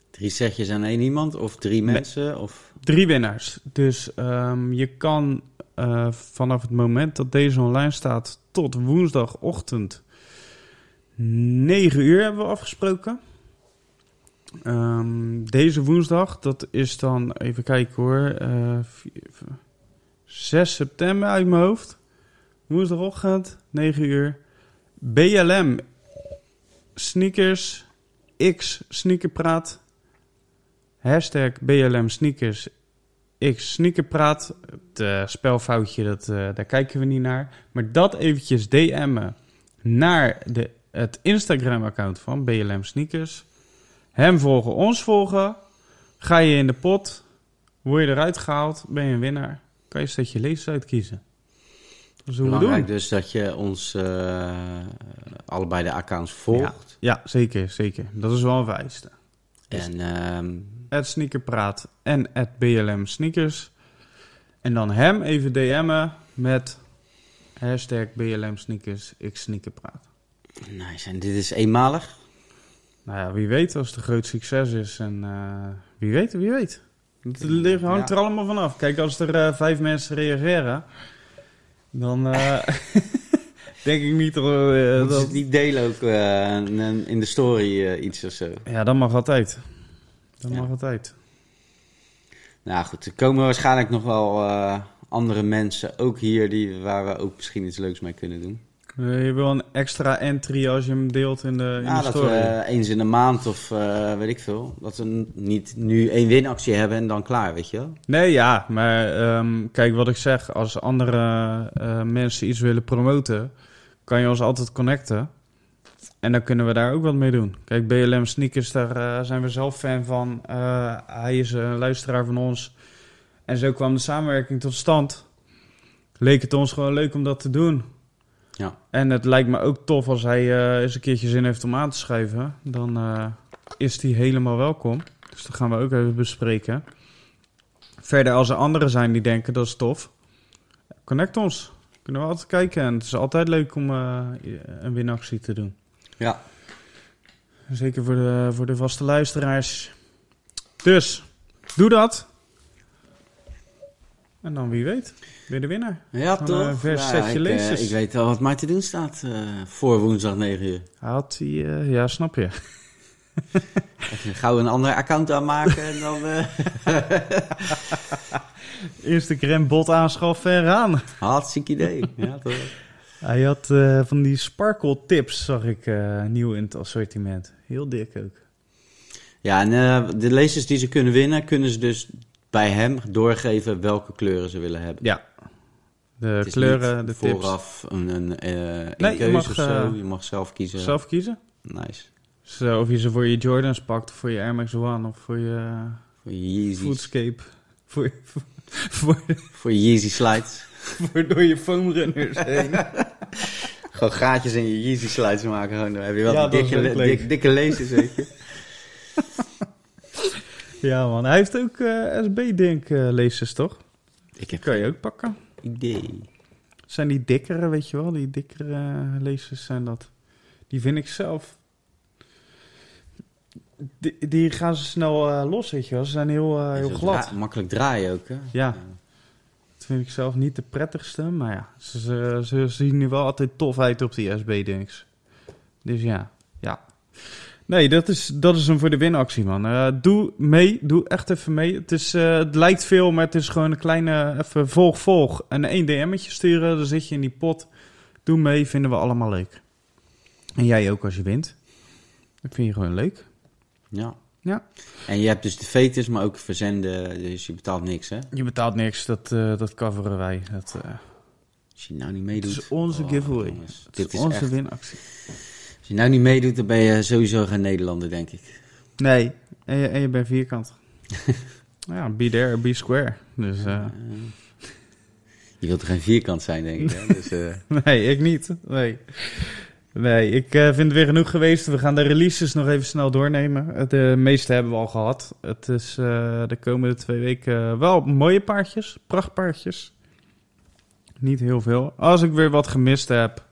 Drie setjes aan één iemand? Of drie Nee. mensen? Of... Drie winnaars. Dus ehm, je kan vanaf het moment dat deze online staat tot woensdagochtend 9 uur hebben we afgesproken. Ehm, deze woensdag, dat is dan, even kijken hoor, eh, vier- v- 6 september uit mijn hoofd. Woensdagochtend, 9 uur. BLM Sneakers X Sneakerpraat Hashtag BLM Sneakers X Sneakerpraat. Het eh, spelfoutje, dat, eh, daar kijken we niet naar. Maar dat eventjes DM'en naar de, het Instagram-account van BLM Sneakers. Hem volgen, ons volgen. Ga je in de pot, word je eruit gehaald, ben je een winnaar. kan je een setje lezers uitkiezen. Dat is hoe we doen. Belangrijk dus dat je ons eh, allebei de accounts volgt. Ja, zeker, zeker. Dat is wel een vereiste. En ehm, at Sneakerpraat en at BLM Sneakers. En dan hem even DM'en met hashtag BLM Sneakers, ik Sneakerpraat. Nice. En dit is eenmalig. Nou ja, wie weet als het een groot succes is. En eh, wie weet, wie weet. Het ligt- hangt Ja. er allemaal vanaf. Kijk, als er eh, vijf mensen reageren, dan eh, denk ik niet dat... ze dat het niet delen ook in de story iets of zo. ja, dat mag altijd. Dat Ja. mag altijd. Nou goed, er komen waarschijnlijk nog wel andere mensen, ook hier, die, waar we ook misschien iets leuks mee kunnen doen. Eh, je wil een extra entry als je hem deelt in de, in Ja, de dat story. we eh, eens in de maand of eh, weet ik veel, dat we niet nu één winactie hebben en dan klaar, weet je wel. Nee, ja, maar ehm, kijk wat ik zeg. Als andere mensen iets willen promoten, kan je ons altijd connecten. En dan kunnen we daar ook wat mee doen. Kijk, BLM Sneakers, daar zijn we zelf fan van. Hij is een luisteraar van ons. En zo kwam de samenwerking tot stand. Leek het ons gewoon leuk om dat te doen. Ja. En het lijkt me ook tof als hij eh, eens een keertje zin heeft om aan te schrijven. Dan eh, is hij helemaal welkom. Dus dat gaan we ook even bespreken. Verder, als er anderen zijn die denken dat is tof, connect ons. Kunnen we altijd kijken. En het is altijd leuk om eh, een winactie te doen. Ja, Zeker voor de, voor de vaste luisteraars. Dus, doe dat. En dan wie weet, weer de winnaar. ja Van, toch? eh, vers Ja, setje ik, eh, lezers. ik weet wel wat mij te doen staat eh, voor woensdag 9 uur. Had hij, eh, ja, snap je. Even gauw een ander account aanmaken en dan... eh, Instagram bot aanschaffen en gaan. hartstikke idee. Ja, toch? Hij had eh, van die sparkle tips, zag ik, eh, nieuw in het assortiment. Heel dik ook. Ja, en eh, de lezers die ze kunnen winnen, kunnen ze dus bij hem doorgeven welke kleuren ze willen hebben. Ja. De kleuren, de tips. vooraf een, een, eh, een Nee, je keuze mag, of zo. eh, Je mag zelf kiezen. Zelf kiezen. Nice. Of je ze voor je Jordans pakt, of voor je Air Max One, of voor je Voor je. Foodscape. Voor, voor, voor, Voor je Yeezy slides. voor door je foamrunners heen. Gewoon gaatjes in je Yeezy slides maken. Gewoon, dan heb je wel Ja, dikke, le- dik- dikke lezers, weet je. ja man, hij heeft ook eh SB-Dink eh toch? Ik heb Kan je ook pakken. idee. Zijn die dikkere, weet je wel? Die dikkere eh, lezers zijn dat. Die vind ik zelf. Die, die gaan ze snel los, weet je wel. Ze zijn heel, heel glad. dra- makkelijk draaien ook, hè. Ja. Dat vind ik zelf niet de prettigste. Maar ja, ze, ze, ze zien nu wel altijd tof uit op die SB-dinks. Dus ja, ja. Nee, dat is, dat is hem voor de winactie, man. Eh, doe mee, doe echt even mee. Het, is, eh, het lijkt veel, maar het is gewoon een kleine even volg, volg. En één DM'tje sturen, dan zit je in die pot. Doe mee, vinden we allemaal leuk. En jij ook als je wint. Dat vind je gewoon leuk. Ja. Ja. En je hebt dus de fetus, maar ook verzenden, dus je betaalt niks, hè. Je betaalt niks, dat, eh, dat coveren wij. Dat, Als je nou niet het meedoet. is onze Oh, giveaway. Het dit is is onze echt... winactie. Als je nou niet meedoet, dan ben je sowieso geen Nederlander, denk ik. Nee, en je, en je bent vierkant. ja, be there, be square. Dus eh, Eh, je wilt er geen vierkant zijn, denk ik, hè. Dus, eh, nee, ik niet. Nee, nee ik vind het weer genoeg geweest. We gaan de releases nog even snel doornemen. De meeste hebben we al gehad. Het is de komende twee weken wel mooie paardjes, prachtpaardjes. Niet heel veel. Als ik weer wat gemist heb,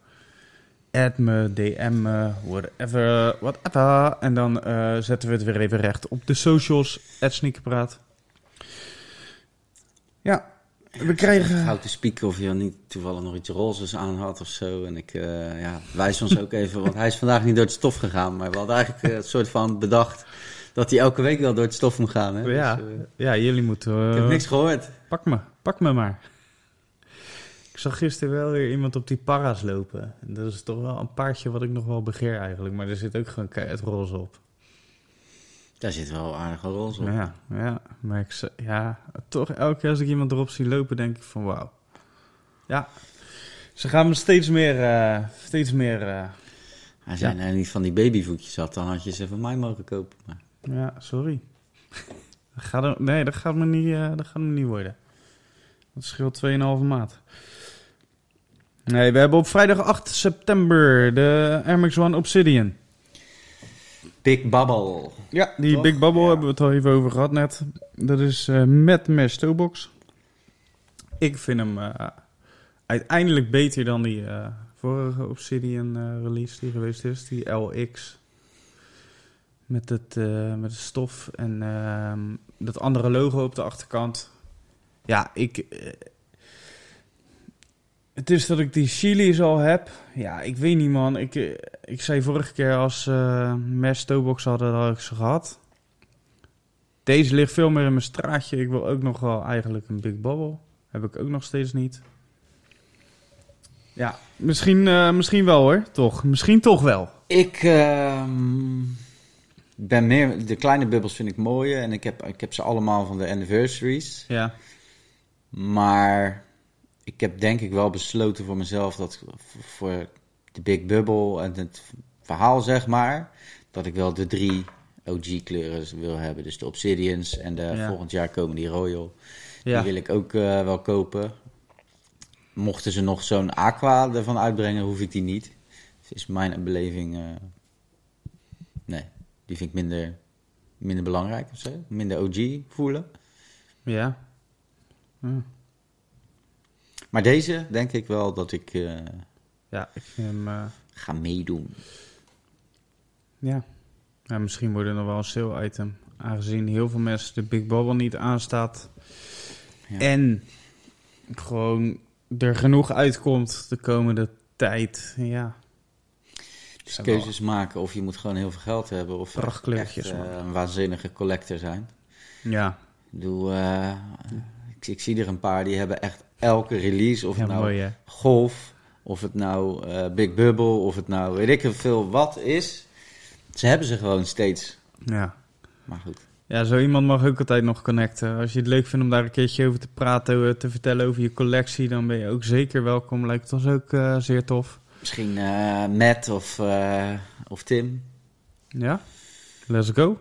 add me, DM me, whatever, whatever. En dan eh, zetten we het weer even recht op de socials, at Sneakerpraat. Ja, we krijgen... Te spieken of je niet toevallig nog iets rozes aan had of zo. En ik eh, ja, wijs ons ook even, want hij is vandaag niet door het stof gegaan. Maar we hadden eigenlijk eh, het soort van bedacht dat hij elke week wel door het stof moet gaan. Hè? Ja, Dus, eh, ja, jullie moeten... ik heb eh, niks gehoord. Pak me, pak me maar. Ik zag gisteren wel weer iemand op die para's lopen. En dat is toch wel een paardje wat ik nog wel begeer eigenlijk. Maar er zit ook gewoon keihard roze op. Daar zit wel aardige roze op. Ja, ja, maar ik, ja, toch elke keer als ik iemand erop zie lopen, denk ik van wauw. Ja, ze gaan me steeds meer, eh, steeds meer, eh, Als jij nou niet van die babyvoetjes had, dan had je ze van mij mogen kopen. Maar ja, sorry. Dat gaat nee, dat gaat me niet, eh, dat gaat me niet worden. Dat scheelt 2,5 maand. Nee, we hebben op vrijdag 8 september de Air Max One Obsidian. Big Bubble. Ja, die Toch? Big Bubble Ja. hebben we het al even over gehad net. Dat is eh, met mesh toolbox. Ik vind hem eh, uiteindelijk beter dan die eh, vorige Obsidian release die geweest is. Die LX. Met het, met het stof en ehm, dat andere logo op de achterkant. Ja, ik... het is dat ik die chili's al heb. Ja, ik weet niet man. Ik, eh, ik zei vorige keer als eh mesh toolbox hadden, dat had ik ze gehad. Deze ligt veel meer in mijn straatje. Ik wil ook nog wel eigenlijk een Big Bubble. Heb ik ook nog steeds niet. Ja, misschien, eh, misschien wel hoor. Toch. Misschien toch wel. Ik ehm, ben meer... De kleine bubbels vind ik mooier. En ik heb, ik heb ze allemaal van de anniversaries. Ja. Maar ik heb denk ik wel besloten voor mezelf dat voor de Big Bubble en het verhaal zeg maar, dat ik wel de drie OG kleuren wil hebben. Dus de Obsidians en de Ja. volgend jaar komen die Royal. Ja. Die wil ik ook eh, wel kopen. Mochten ze nog zo'n Aqua ervan uitbrengen, hoef ik die niet. Dus is mijn beleving... eh, nee, die vind ik minder, minder belangrijk of zo. Minder OG voelen. Ja. Ja. Maar deze denk ik wel dat ik eh, Ja, ik hem... eh, ga meedoen. ja. ja. Misschien wordt er nog wel een sale item. Aangezien heel veel mensen de Big Bubble niet aanstaat. Ja. En gewoon er genoeg uitkomt de komende tijd. Ja. Dus keuzes maken of je moet gewoon heel veel geld hebben of echt, eh, een waanzinnige collector zijn. Ja, eh, ik, ik zie er een paar die hebben echt elke release, of ja het nou mooi. Golf, of het nou eh, Big Bubble, of het nou weet ik veel wat is. Ze hebben ze gewoon steeds. Ja. Maar goed. Ja, zo iemand mag ook altijd nog connecten. Als je het leuk vindt om daar een keertje over te praten, eh, te vertellen over je collectie, dan ben je ook zeker welkom. Lijkt ons ook eh, zeer tof. Misschien eh, Matt of, eh, of Tim. Ja, let's go.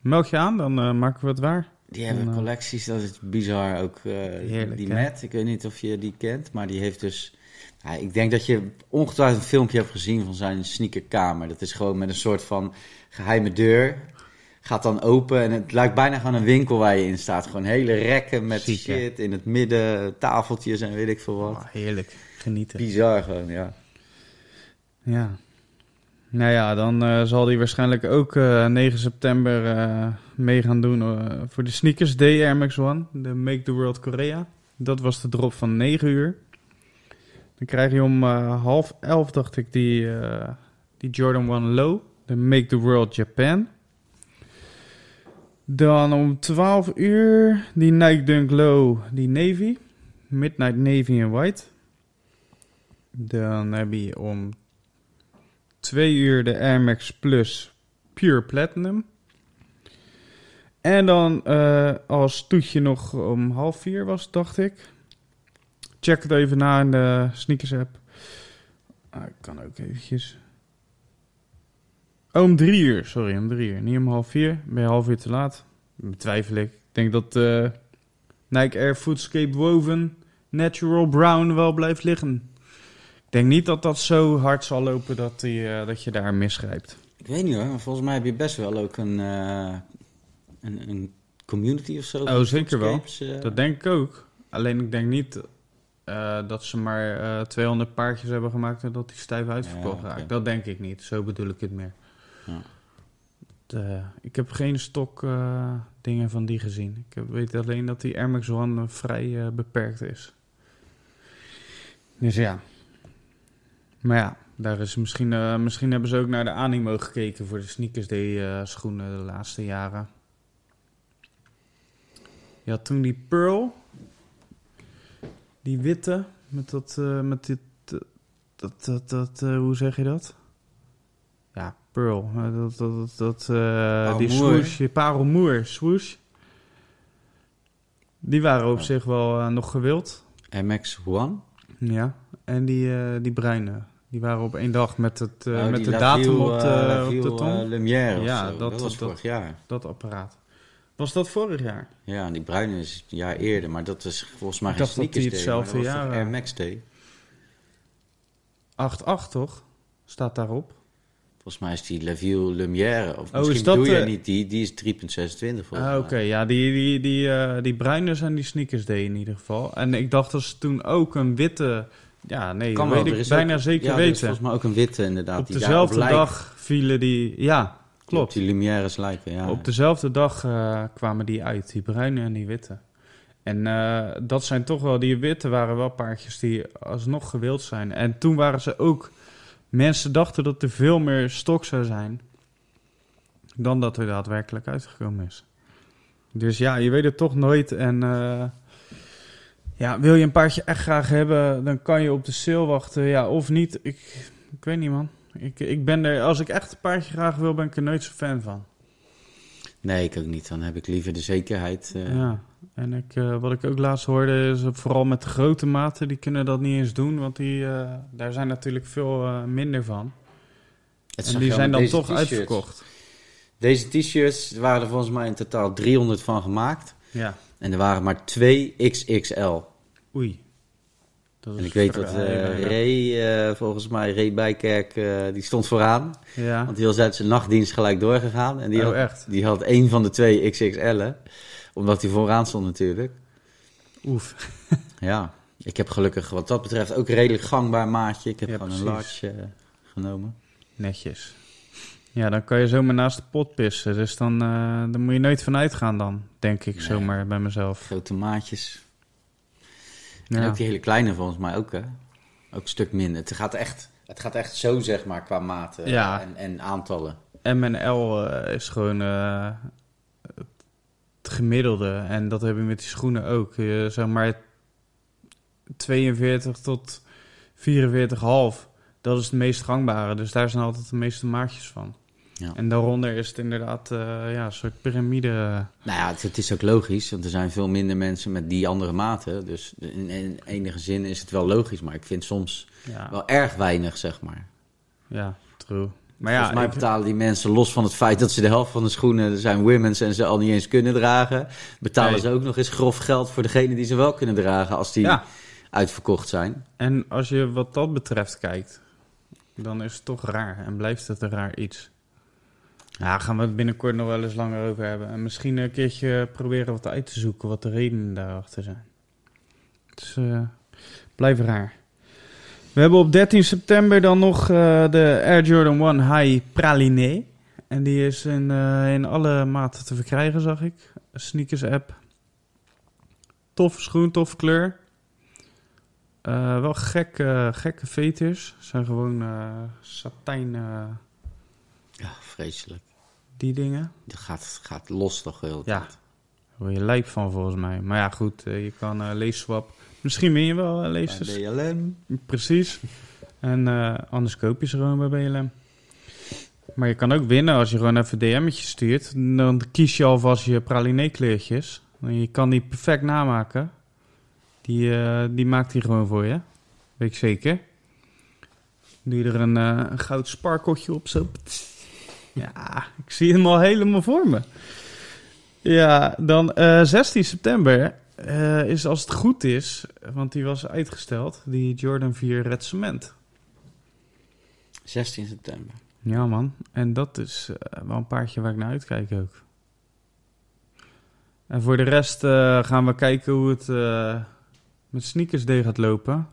Meld je aan, dan eh, maken we het waar. Die hebben Nou. collecties, dat is bizar ook. eh, Heerlijk, die hè? Matt, ik weet niet of je die kent, maar die heeft dus... Ja, ik denk dat je ongetwijfeld een filmpje hebt gezien van zijn sneakerkamer. Dat is gewoon met een soort van geheime deur. Gaat dan open en het lijkt bijna gewoon een winkel waar je in staat. Gewoon hele rekken met Ziek, shit in het midden, tafeltjes en weet ik veel wat. Oh, heerlijk, genieten. Bizar gewoon, ja. Ja. Nou ja, dan eh, zal hij waarschijnlijk ook eh, 9 september mee gaan doen eh, voor de Sneakers Day Air One. De Make the World Korea. Dat was de drop van 9 uur. Dan krijg je om eh, half elf, dacht ik, die, eh, die Jordan 1 Low. De Make the World Japan. Dan om 12 uur die Nike Dunk Low, die Navy. Midnight Navy en White. Dan heb je om 2 uur de Air Max Plus Pure Platinum. En dan eh, als toetje nog om half vier was, dacht ik. Check het even na in de sneakers app. Ah, ik kan ook eventjes. Oh, om drie uur. Sorry, om drie uur. Niet om half vier. Ben je half uur te laat? Betwijfel ik. Ik denk dat eh, Nike Air Foodscape Woven Natural Brown wel blijft liggen. Ik denk niet dat dat zo hard zal lopen dat, die, eh, dat je daar misgrijpt. Ik weet niet hoor, volgens mij heb je best wel ook een, een, een community of zo. Oh, zeker wel. eh. Dat denk ik ook. Alleen ik denk niet eh, dat ze maar eh 200 paardjes hebben gemaakt en dat die stijf uitverkocht Ja, raakt. Dat denk ik niet. Zo bedoel ik het meer. Ja. Ik heb geen stok dingen van die gezien. Ik heb, weet alleen dat die Air Max One vrij beperkt is. Dus ja. Maar ja, daar is misschien, misschien hebben ze ook naar de animo gekeken voor de Sneakers eh, schoenen de laatste jaren. Je had toen die Pearl. Die witte. Met dat, eh, met dit, eh, dat, dat, dat, eh, hoe zeg je dat? Ja, Pearl. dat, dat, dat, eh, die swoosh. die Parelmoer swoosh. Die waren op zich wel nog gewild. MX One? Ja. En die, die bruine. Die waren op één dag met, het, Oh, met de datum op de, op de tong. Lumière Ja, zo. dat- dat, was dat- vorig jaar. dat apparaat. Was dat vorig jaar? Ja, en die bruine is een jaar eerder, maar dat is volgens mij geen dacht dat sneakers die day, hetzelfde dat was jaar waren. Air Max Day. 8-8 toch? Staat daarop. Volgens mij is die La Ville Lumière, of Oh, misschien is dat, doe je eh, niet die, die is 3.26 volgens Ah, Oké, ja, die, die, die, eh, die bruine zijn die sneakers day in ieder geval. En ik dacht dat ze toen ook een witte... Ja, nee, Kan dat weet ik bijna ook- zeker ja, weten. volgens mij ook een witte inderdaad. Op die dezelfde dag vielen die... Ja, die klopt. Op die Lumières lijken, ja. Op dezelfde dag eh, kwamen die uit, die bruine en die witte. En eh, dat zijn toch wel, die witte waren wel paardjes die alsnog gewild zijn. En toen waren ze ook, mensen dachten dat er veel meer stok zou zijn dan dat er daadwerkelijk uitgekomen is. Dus ja, je weet het toch nooit. En eh, ja, wil je een paardje echt graag hebben, dan kan je op de sale wachten. Ja, of niet. Ik, ik weet niet, man. Ik, ik ben er, als ik echt een paardje graag wil, ben ik er nooit zo fan van. Nee, ik ook niet. Dan heb ik liever de zekerheid. eh, Ja, en ik, eh, wat ik ook laatst hoorde is, eh, vooral met de grote maten, die kunnen dat niet eens doen, want die, daar zijn natuurlijk veel minder van. het En die zijn dan toch uitverkocht. Deze t-shirts waren er volgens mij in totaal 300 van gemaakt. Ja, En er waren maar twee XXL. oei. Dat En ik weet dat weinig. Ray, eh, volgens mij, Ray Bijkerk, eh, die stond vooraan. Ja, Want die was uit zijn nachtdienst gelijk doorgegaan. En die, Oh, had, echt? die had één van de twee XXL'en. Omdat hij vooraan stond natuurlijk. oef. Ja, ik heb gelukkig wat dat betreft ook redelijk gangbaar maatje. Ik heb Ja, gewoon een large genomen. Netjes. Ja, dan kan je zomaar naast de pot pissen, dus dan, dan moet je nooit van uitgaan dan, denk ik Nee. zomaar bij mezelf. Grote maatjes. En ook die hele kleine volgens mij ook, hè? Ook een stuk minder. Het gaat echt, het gaat echt zo, zeg maar, qua maten en, en aantallen. M en L eh, is gewoon eh, het gemiddelde. En dat heb je met die schoenen ook. Zeg maar 42 tot 44,5. Dat is het meest gangbare. Dus daar zijn altijd de meeste maatjes van. Ja. En daaronder is het inderdaad eh, ja, een soort piramide. Nou ja, het, het is ook logisch, want er zijn veel minder mensen met die andere maten. Dus in, in enige zin is het wel logisch, maar ik vind soms Ja, wel erg weinig, zeg maar. ja true. Maar Volgens ja, mij ik- betalen die mensen, los van het feit dat ze de helft van de schoenen zijn women's en ze al niet eens kunnen dragen, betalen Nee. ze ook nog eens grof geld voor degene die ze wel kunnen dragen als die ja. uitverkocht zijn. En als je wat dat betreft kijkt, dan is het toch raar. En blijft het een raar iets. Ja, gaan we het binnenkort nog wel eens langer over hebben. En misschien een keertje proberen wat uit te zoeken wat de redenen daarachter zijn. Dus eh blijft raar. We hebben op 13 september dan nog eh, de Air Jordan 1 High Praline. En die is in, eh, in alle maten te verkrijgen, zag ik. Sneakers app. Toffe schoen, toffe kleur. Wel gekke, gekke veters. Zijn gewoon satijn, Ja, vreselijk. Die dingen. Dat gaat, gaat los toch heel Ja. Daar word je lijp van volgens mij. Maar ja, goed, eh, je kan eh leesswap. Misschien win je wel uh, leesters. BLM. Precies. En eh, anders koop je ze gewoon bij BLM. Maar je kan ook winnen als je gewoon even een DM'tje stuurt. Dan kies je alvast je praline kleurtjes. En je kan die perfect namaken. Die, eh, die maakt hij gewoon voor je. Weet ik zeker. Doe je er een, eh, een goud sparkeltje op zo. Ja, ik zie hem al helemaal voor me. Ja, dan eh 16 september eh, is als het goed is, want die was uitgesteld, die Jordan 4 Red Cement. 16 september. Ja man, en dat is eh, wel een paardje waar ik naar uitkijk ook. En voor de rest gaan we kijken hoe het met Sneakers Day gaat lopen.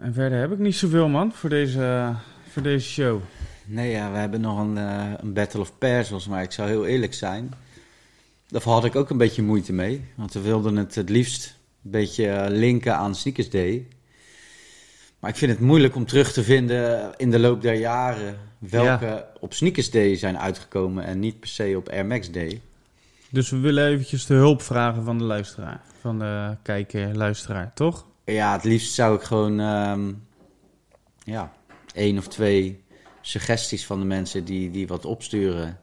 En verder heb ik niet zoveel man voor deze, voor deze show. Nee, ja, we hebben nog een, eh, een Battle of volgens mij. Ik zou heel eerlijk zijn. Daar had ik ook een beetje moeite mee. Want we wilden het het liefst een beetje eh, linken aan Sneakers Day. Maar ik vind het moeilijk om terug te vinden in de loop der jaren... welke op Sneakers Day zijn uitgekomen en niet per se op Air Max Day. Dus we willen eventjes de hulp vragen van de luisteraar. Van de kijker, luisteraar, toch? Ja, het liefst zou ik gewoon ehm, ja, één of twee suggesties van de mensen die, die wat opsturen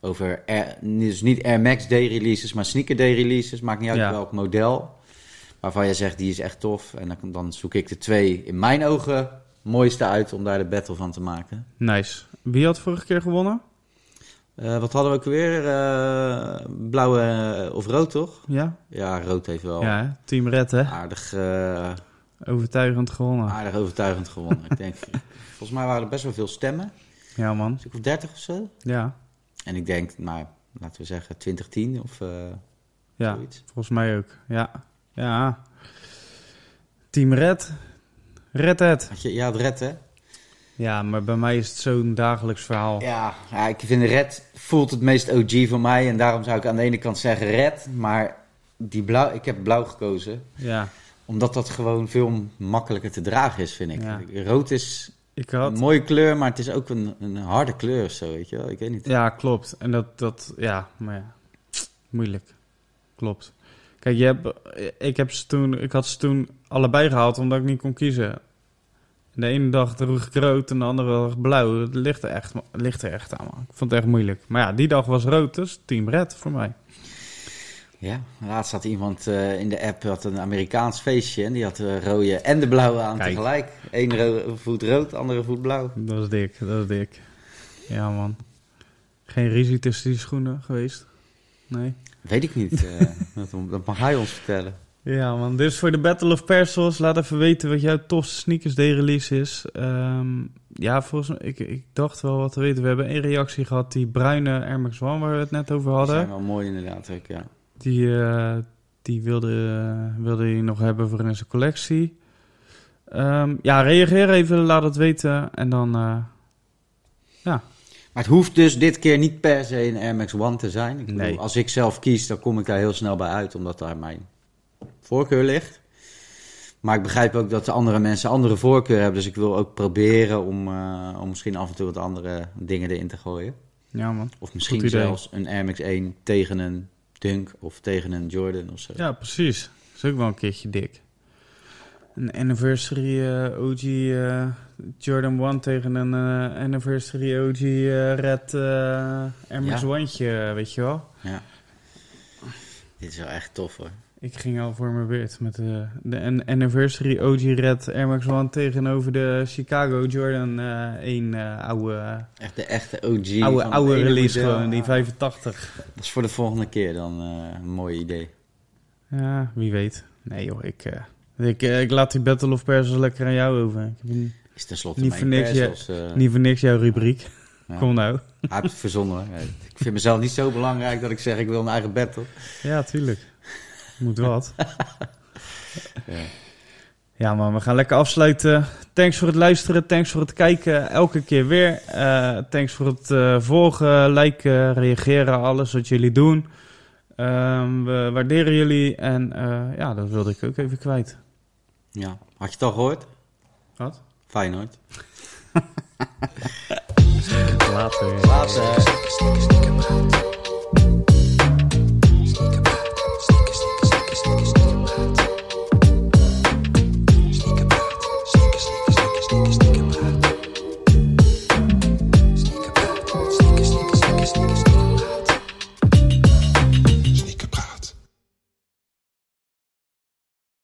over, Air, dus niet Air Max Day releases, maar Sneaker Day releases, maakt niet uit Ja. welk model, waarvan jij zegt die is echt tof. En dan, dan zoek ik de twee in mijn ogen mooiste uit om daar de battle van te maken. Nice. Wie had vorige keer gewonnen? Eh, wat hadden we ook weer? Eh, blauwe of rood, toch? Ja? Ja, rood heeft wel Ja, hè? Team Red, hè? aardig, eh, Overtuigend gewonnen. aardig overtuigend gewonnen. ik denk, volgens mij waren er best wel veel stemmen. Ja, man. Een stuk of 30 of zo. Ja. En ik denk, nou, laten we zeggen 2010 of eh, Ja, zoiets. volgens mij ook. Ja. Ja. Team Red. Red het. Had je, ja, het red, hè? Ja, maar bij mij is het zo'n dagelijks verhaal. Ja, ja, ik vind red voelt het meest OG voor mij. En daarom zou ik aan de ene kant zeggen red. Maar die blauw, ik heb blauw gekozen. Ja. Omdat dat gewoon veel makkelijker te dragen is, vind ik. Ja. Rood is Ik een had... mooie kleur, maar het is ook een, een harde kleur of zo, weet je wel. Ik weet niet. Ja, klopt. En dat, dat, ja, maar ja, moeilijk. Klopt. Kijk, je hebt, ik, heb ze toen, ik had ze toen allebei gehaald omdat ik niet kon kiezen. De ene dag droeg ik rood en de andere dag blauw. Het ligt er echt, het ligt er echt aan, man. Ik vond het echt moeilijk. Maar ja, die dag was rood, dus team red voor mij. Ja, laatst had iemand eh, in de app had een Amerikaans feestje. En die had de rode en de blauwe aan Kijk. tegelijk. Eén ro- voet rood, andere voet blauw. Dat was dik, dat was dik. Ja, man. Geen ruzie tussen die schoenen geweest? Nee? Weet ik niet. eh, dat, dat mag hij ons vertellen. Ja, man. Dus voor de Battle of Persos, laat even weten wat jouw tofste sneakers day release is. Ehm, ja, volgens mij, ik, ik dacht wel wat te weten. We hebben één reactie gehad, die bruine Air Max One waar we het net over Die hadden. zijn wel mooi inderdaad ook, ja. Die, eh, die wilde, eh, wilde hij nog hebben voor in zijn collectie. Ehm, ja, reageer even, laat het weten. En dan, eh, Maar het hoeft dus dit keer niet per se een Air Max One te zijn. Ik bedoel, Nee. Als ik zelf kies, dan kom ik daar heel snel bij uit, omdat daar mijn voorkeur ligt. Maar ik begrijp ook dat de andere mensen andere voorkeur hebben. Dus ik wil ook proberen om, om misschien af en toe wat andere dingen erin te gooien. ja, man. Of misschien zelfs een Air Max 1 tegen een Dunk of tegen een Jordan of zo. Ja, precies. Dat is ook wel een keertje dik. Een anniversary eh, OG eh, Jordan 1 tegen een eh, anniversary OG Red eh Air Max Ja. Weet je wel. Ja. Dit is wel echt tof hoor. Ik ging al voor mijn beurt met de, de an- anniversary OG Red Air Max One tegenover de Chicago Jordan eh 1 eh, oude, Echt de echte OG. oude, oude release model. gewoon, die 85. Dat is voor de volgende keer dan eh, een mooi idee. Ja, wie weet. Nee joh, ik, eh, ik, eh, ik laat die Battle of Persos lekker aan jou over. Ik heb een- Is tenslotte Niet voor niks, eh, niet voor niks jouw rubriek. ja. Kom nou. Hij heeft het verzonnen. Ik vind mezelf niet zo belangrijk dat ik zeg ik wil een eigen battle. Ja, tuurlijk. Moet wat. Ja. Ja, man, we gaan lekker afsluiten. Thanks voor het luisteren, thanks voor het kijken. Elke keer weer. Eh, thanks voor het eh, volgen, liken, reageren, alles wat jullie doen. Ehm, we waarderen jullie en eh, ja, dat wilde ik ook even kwijt. ja. Had je het al gehoord? Wat? Feyenoord. Later. Later.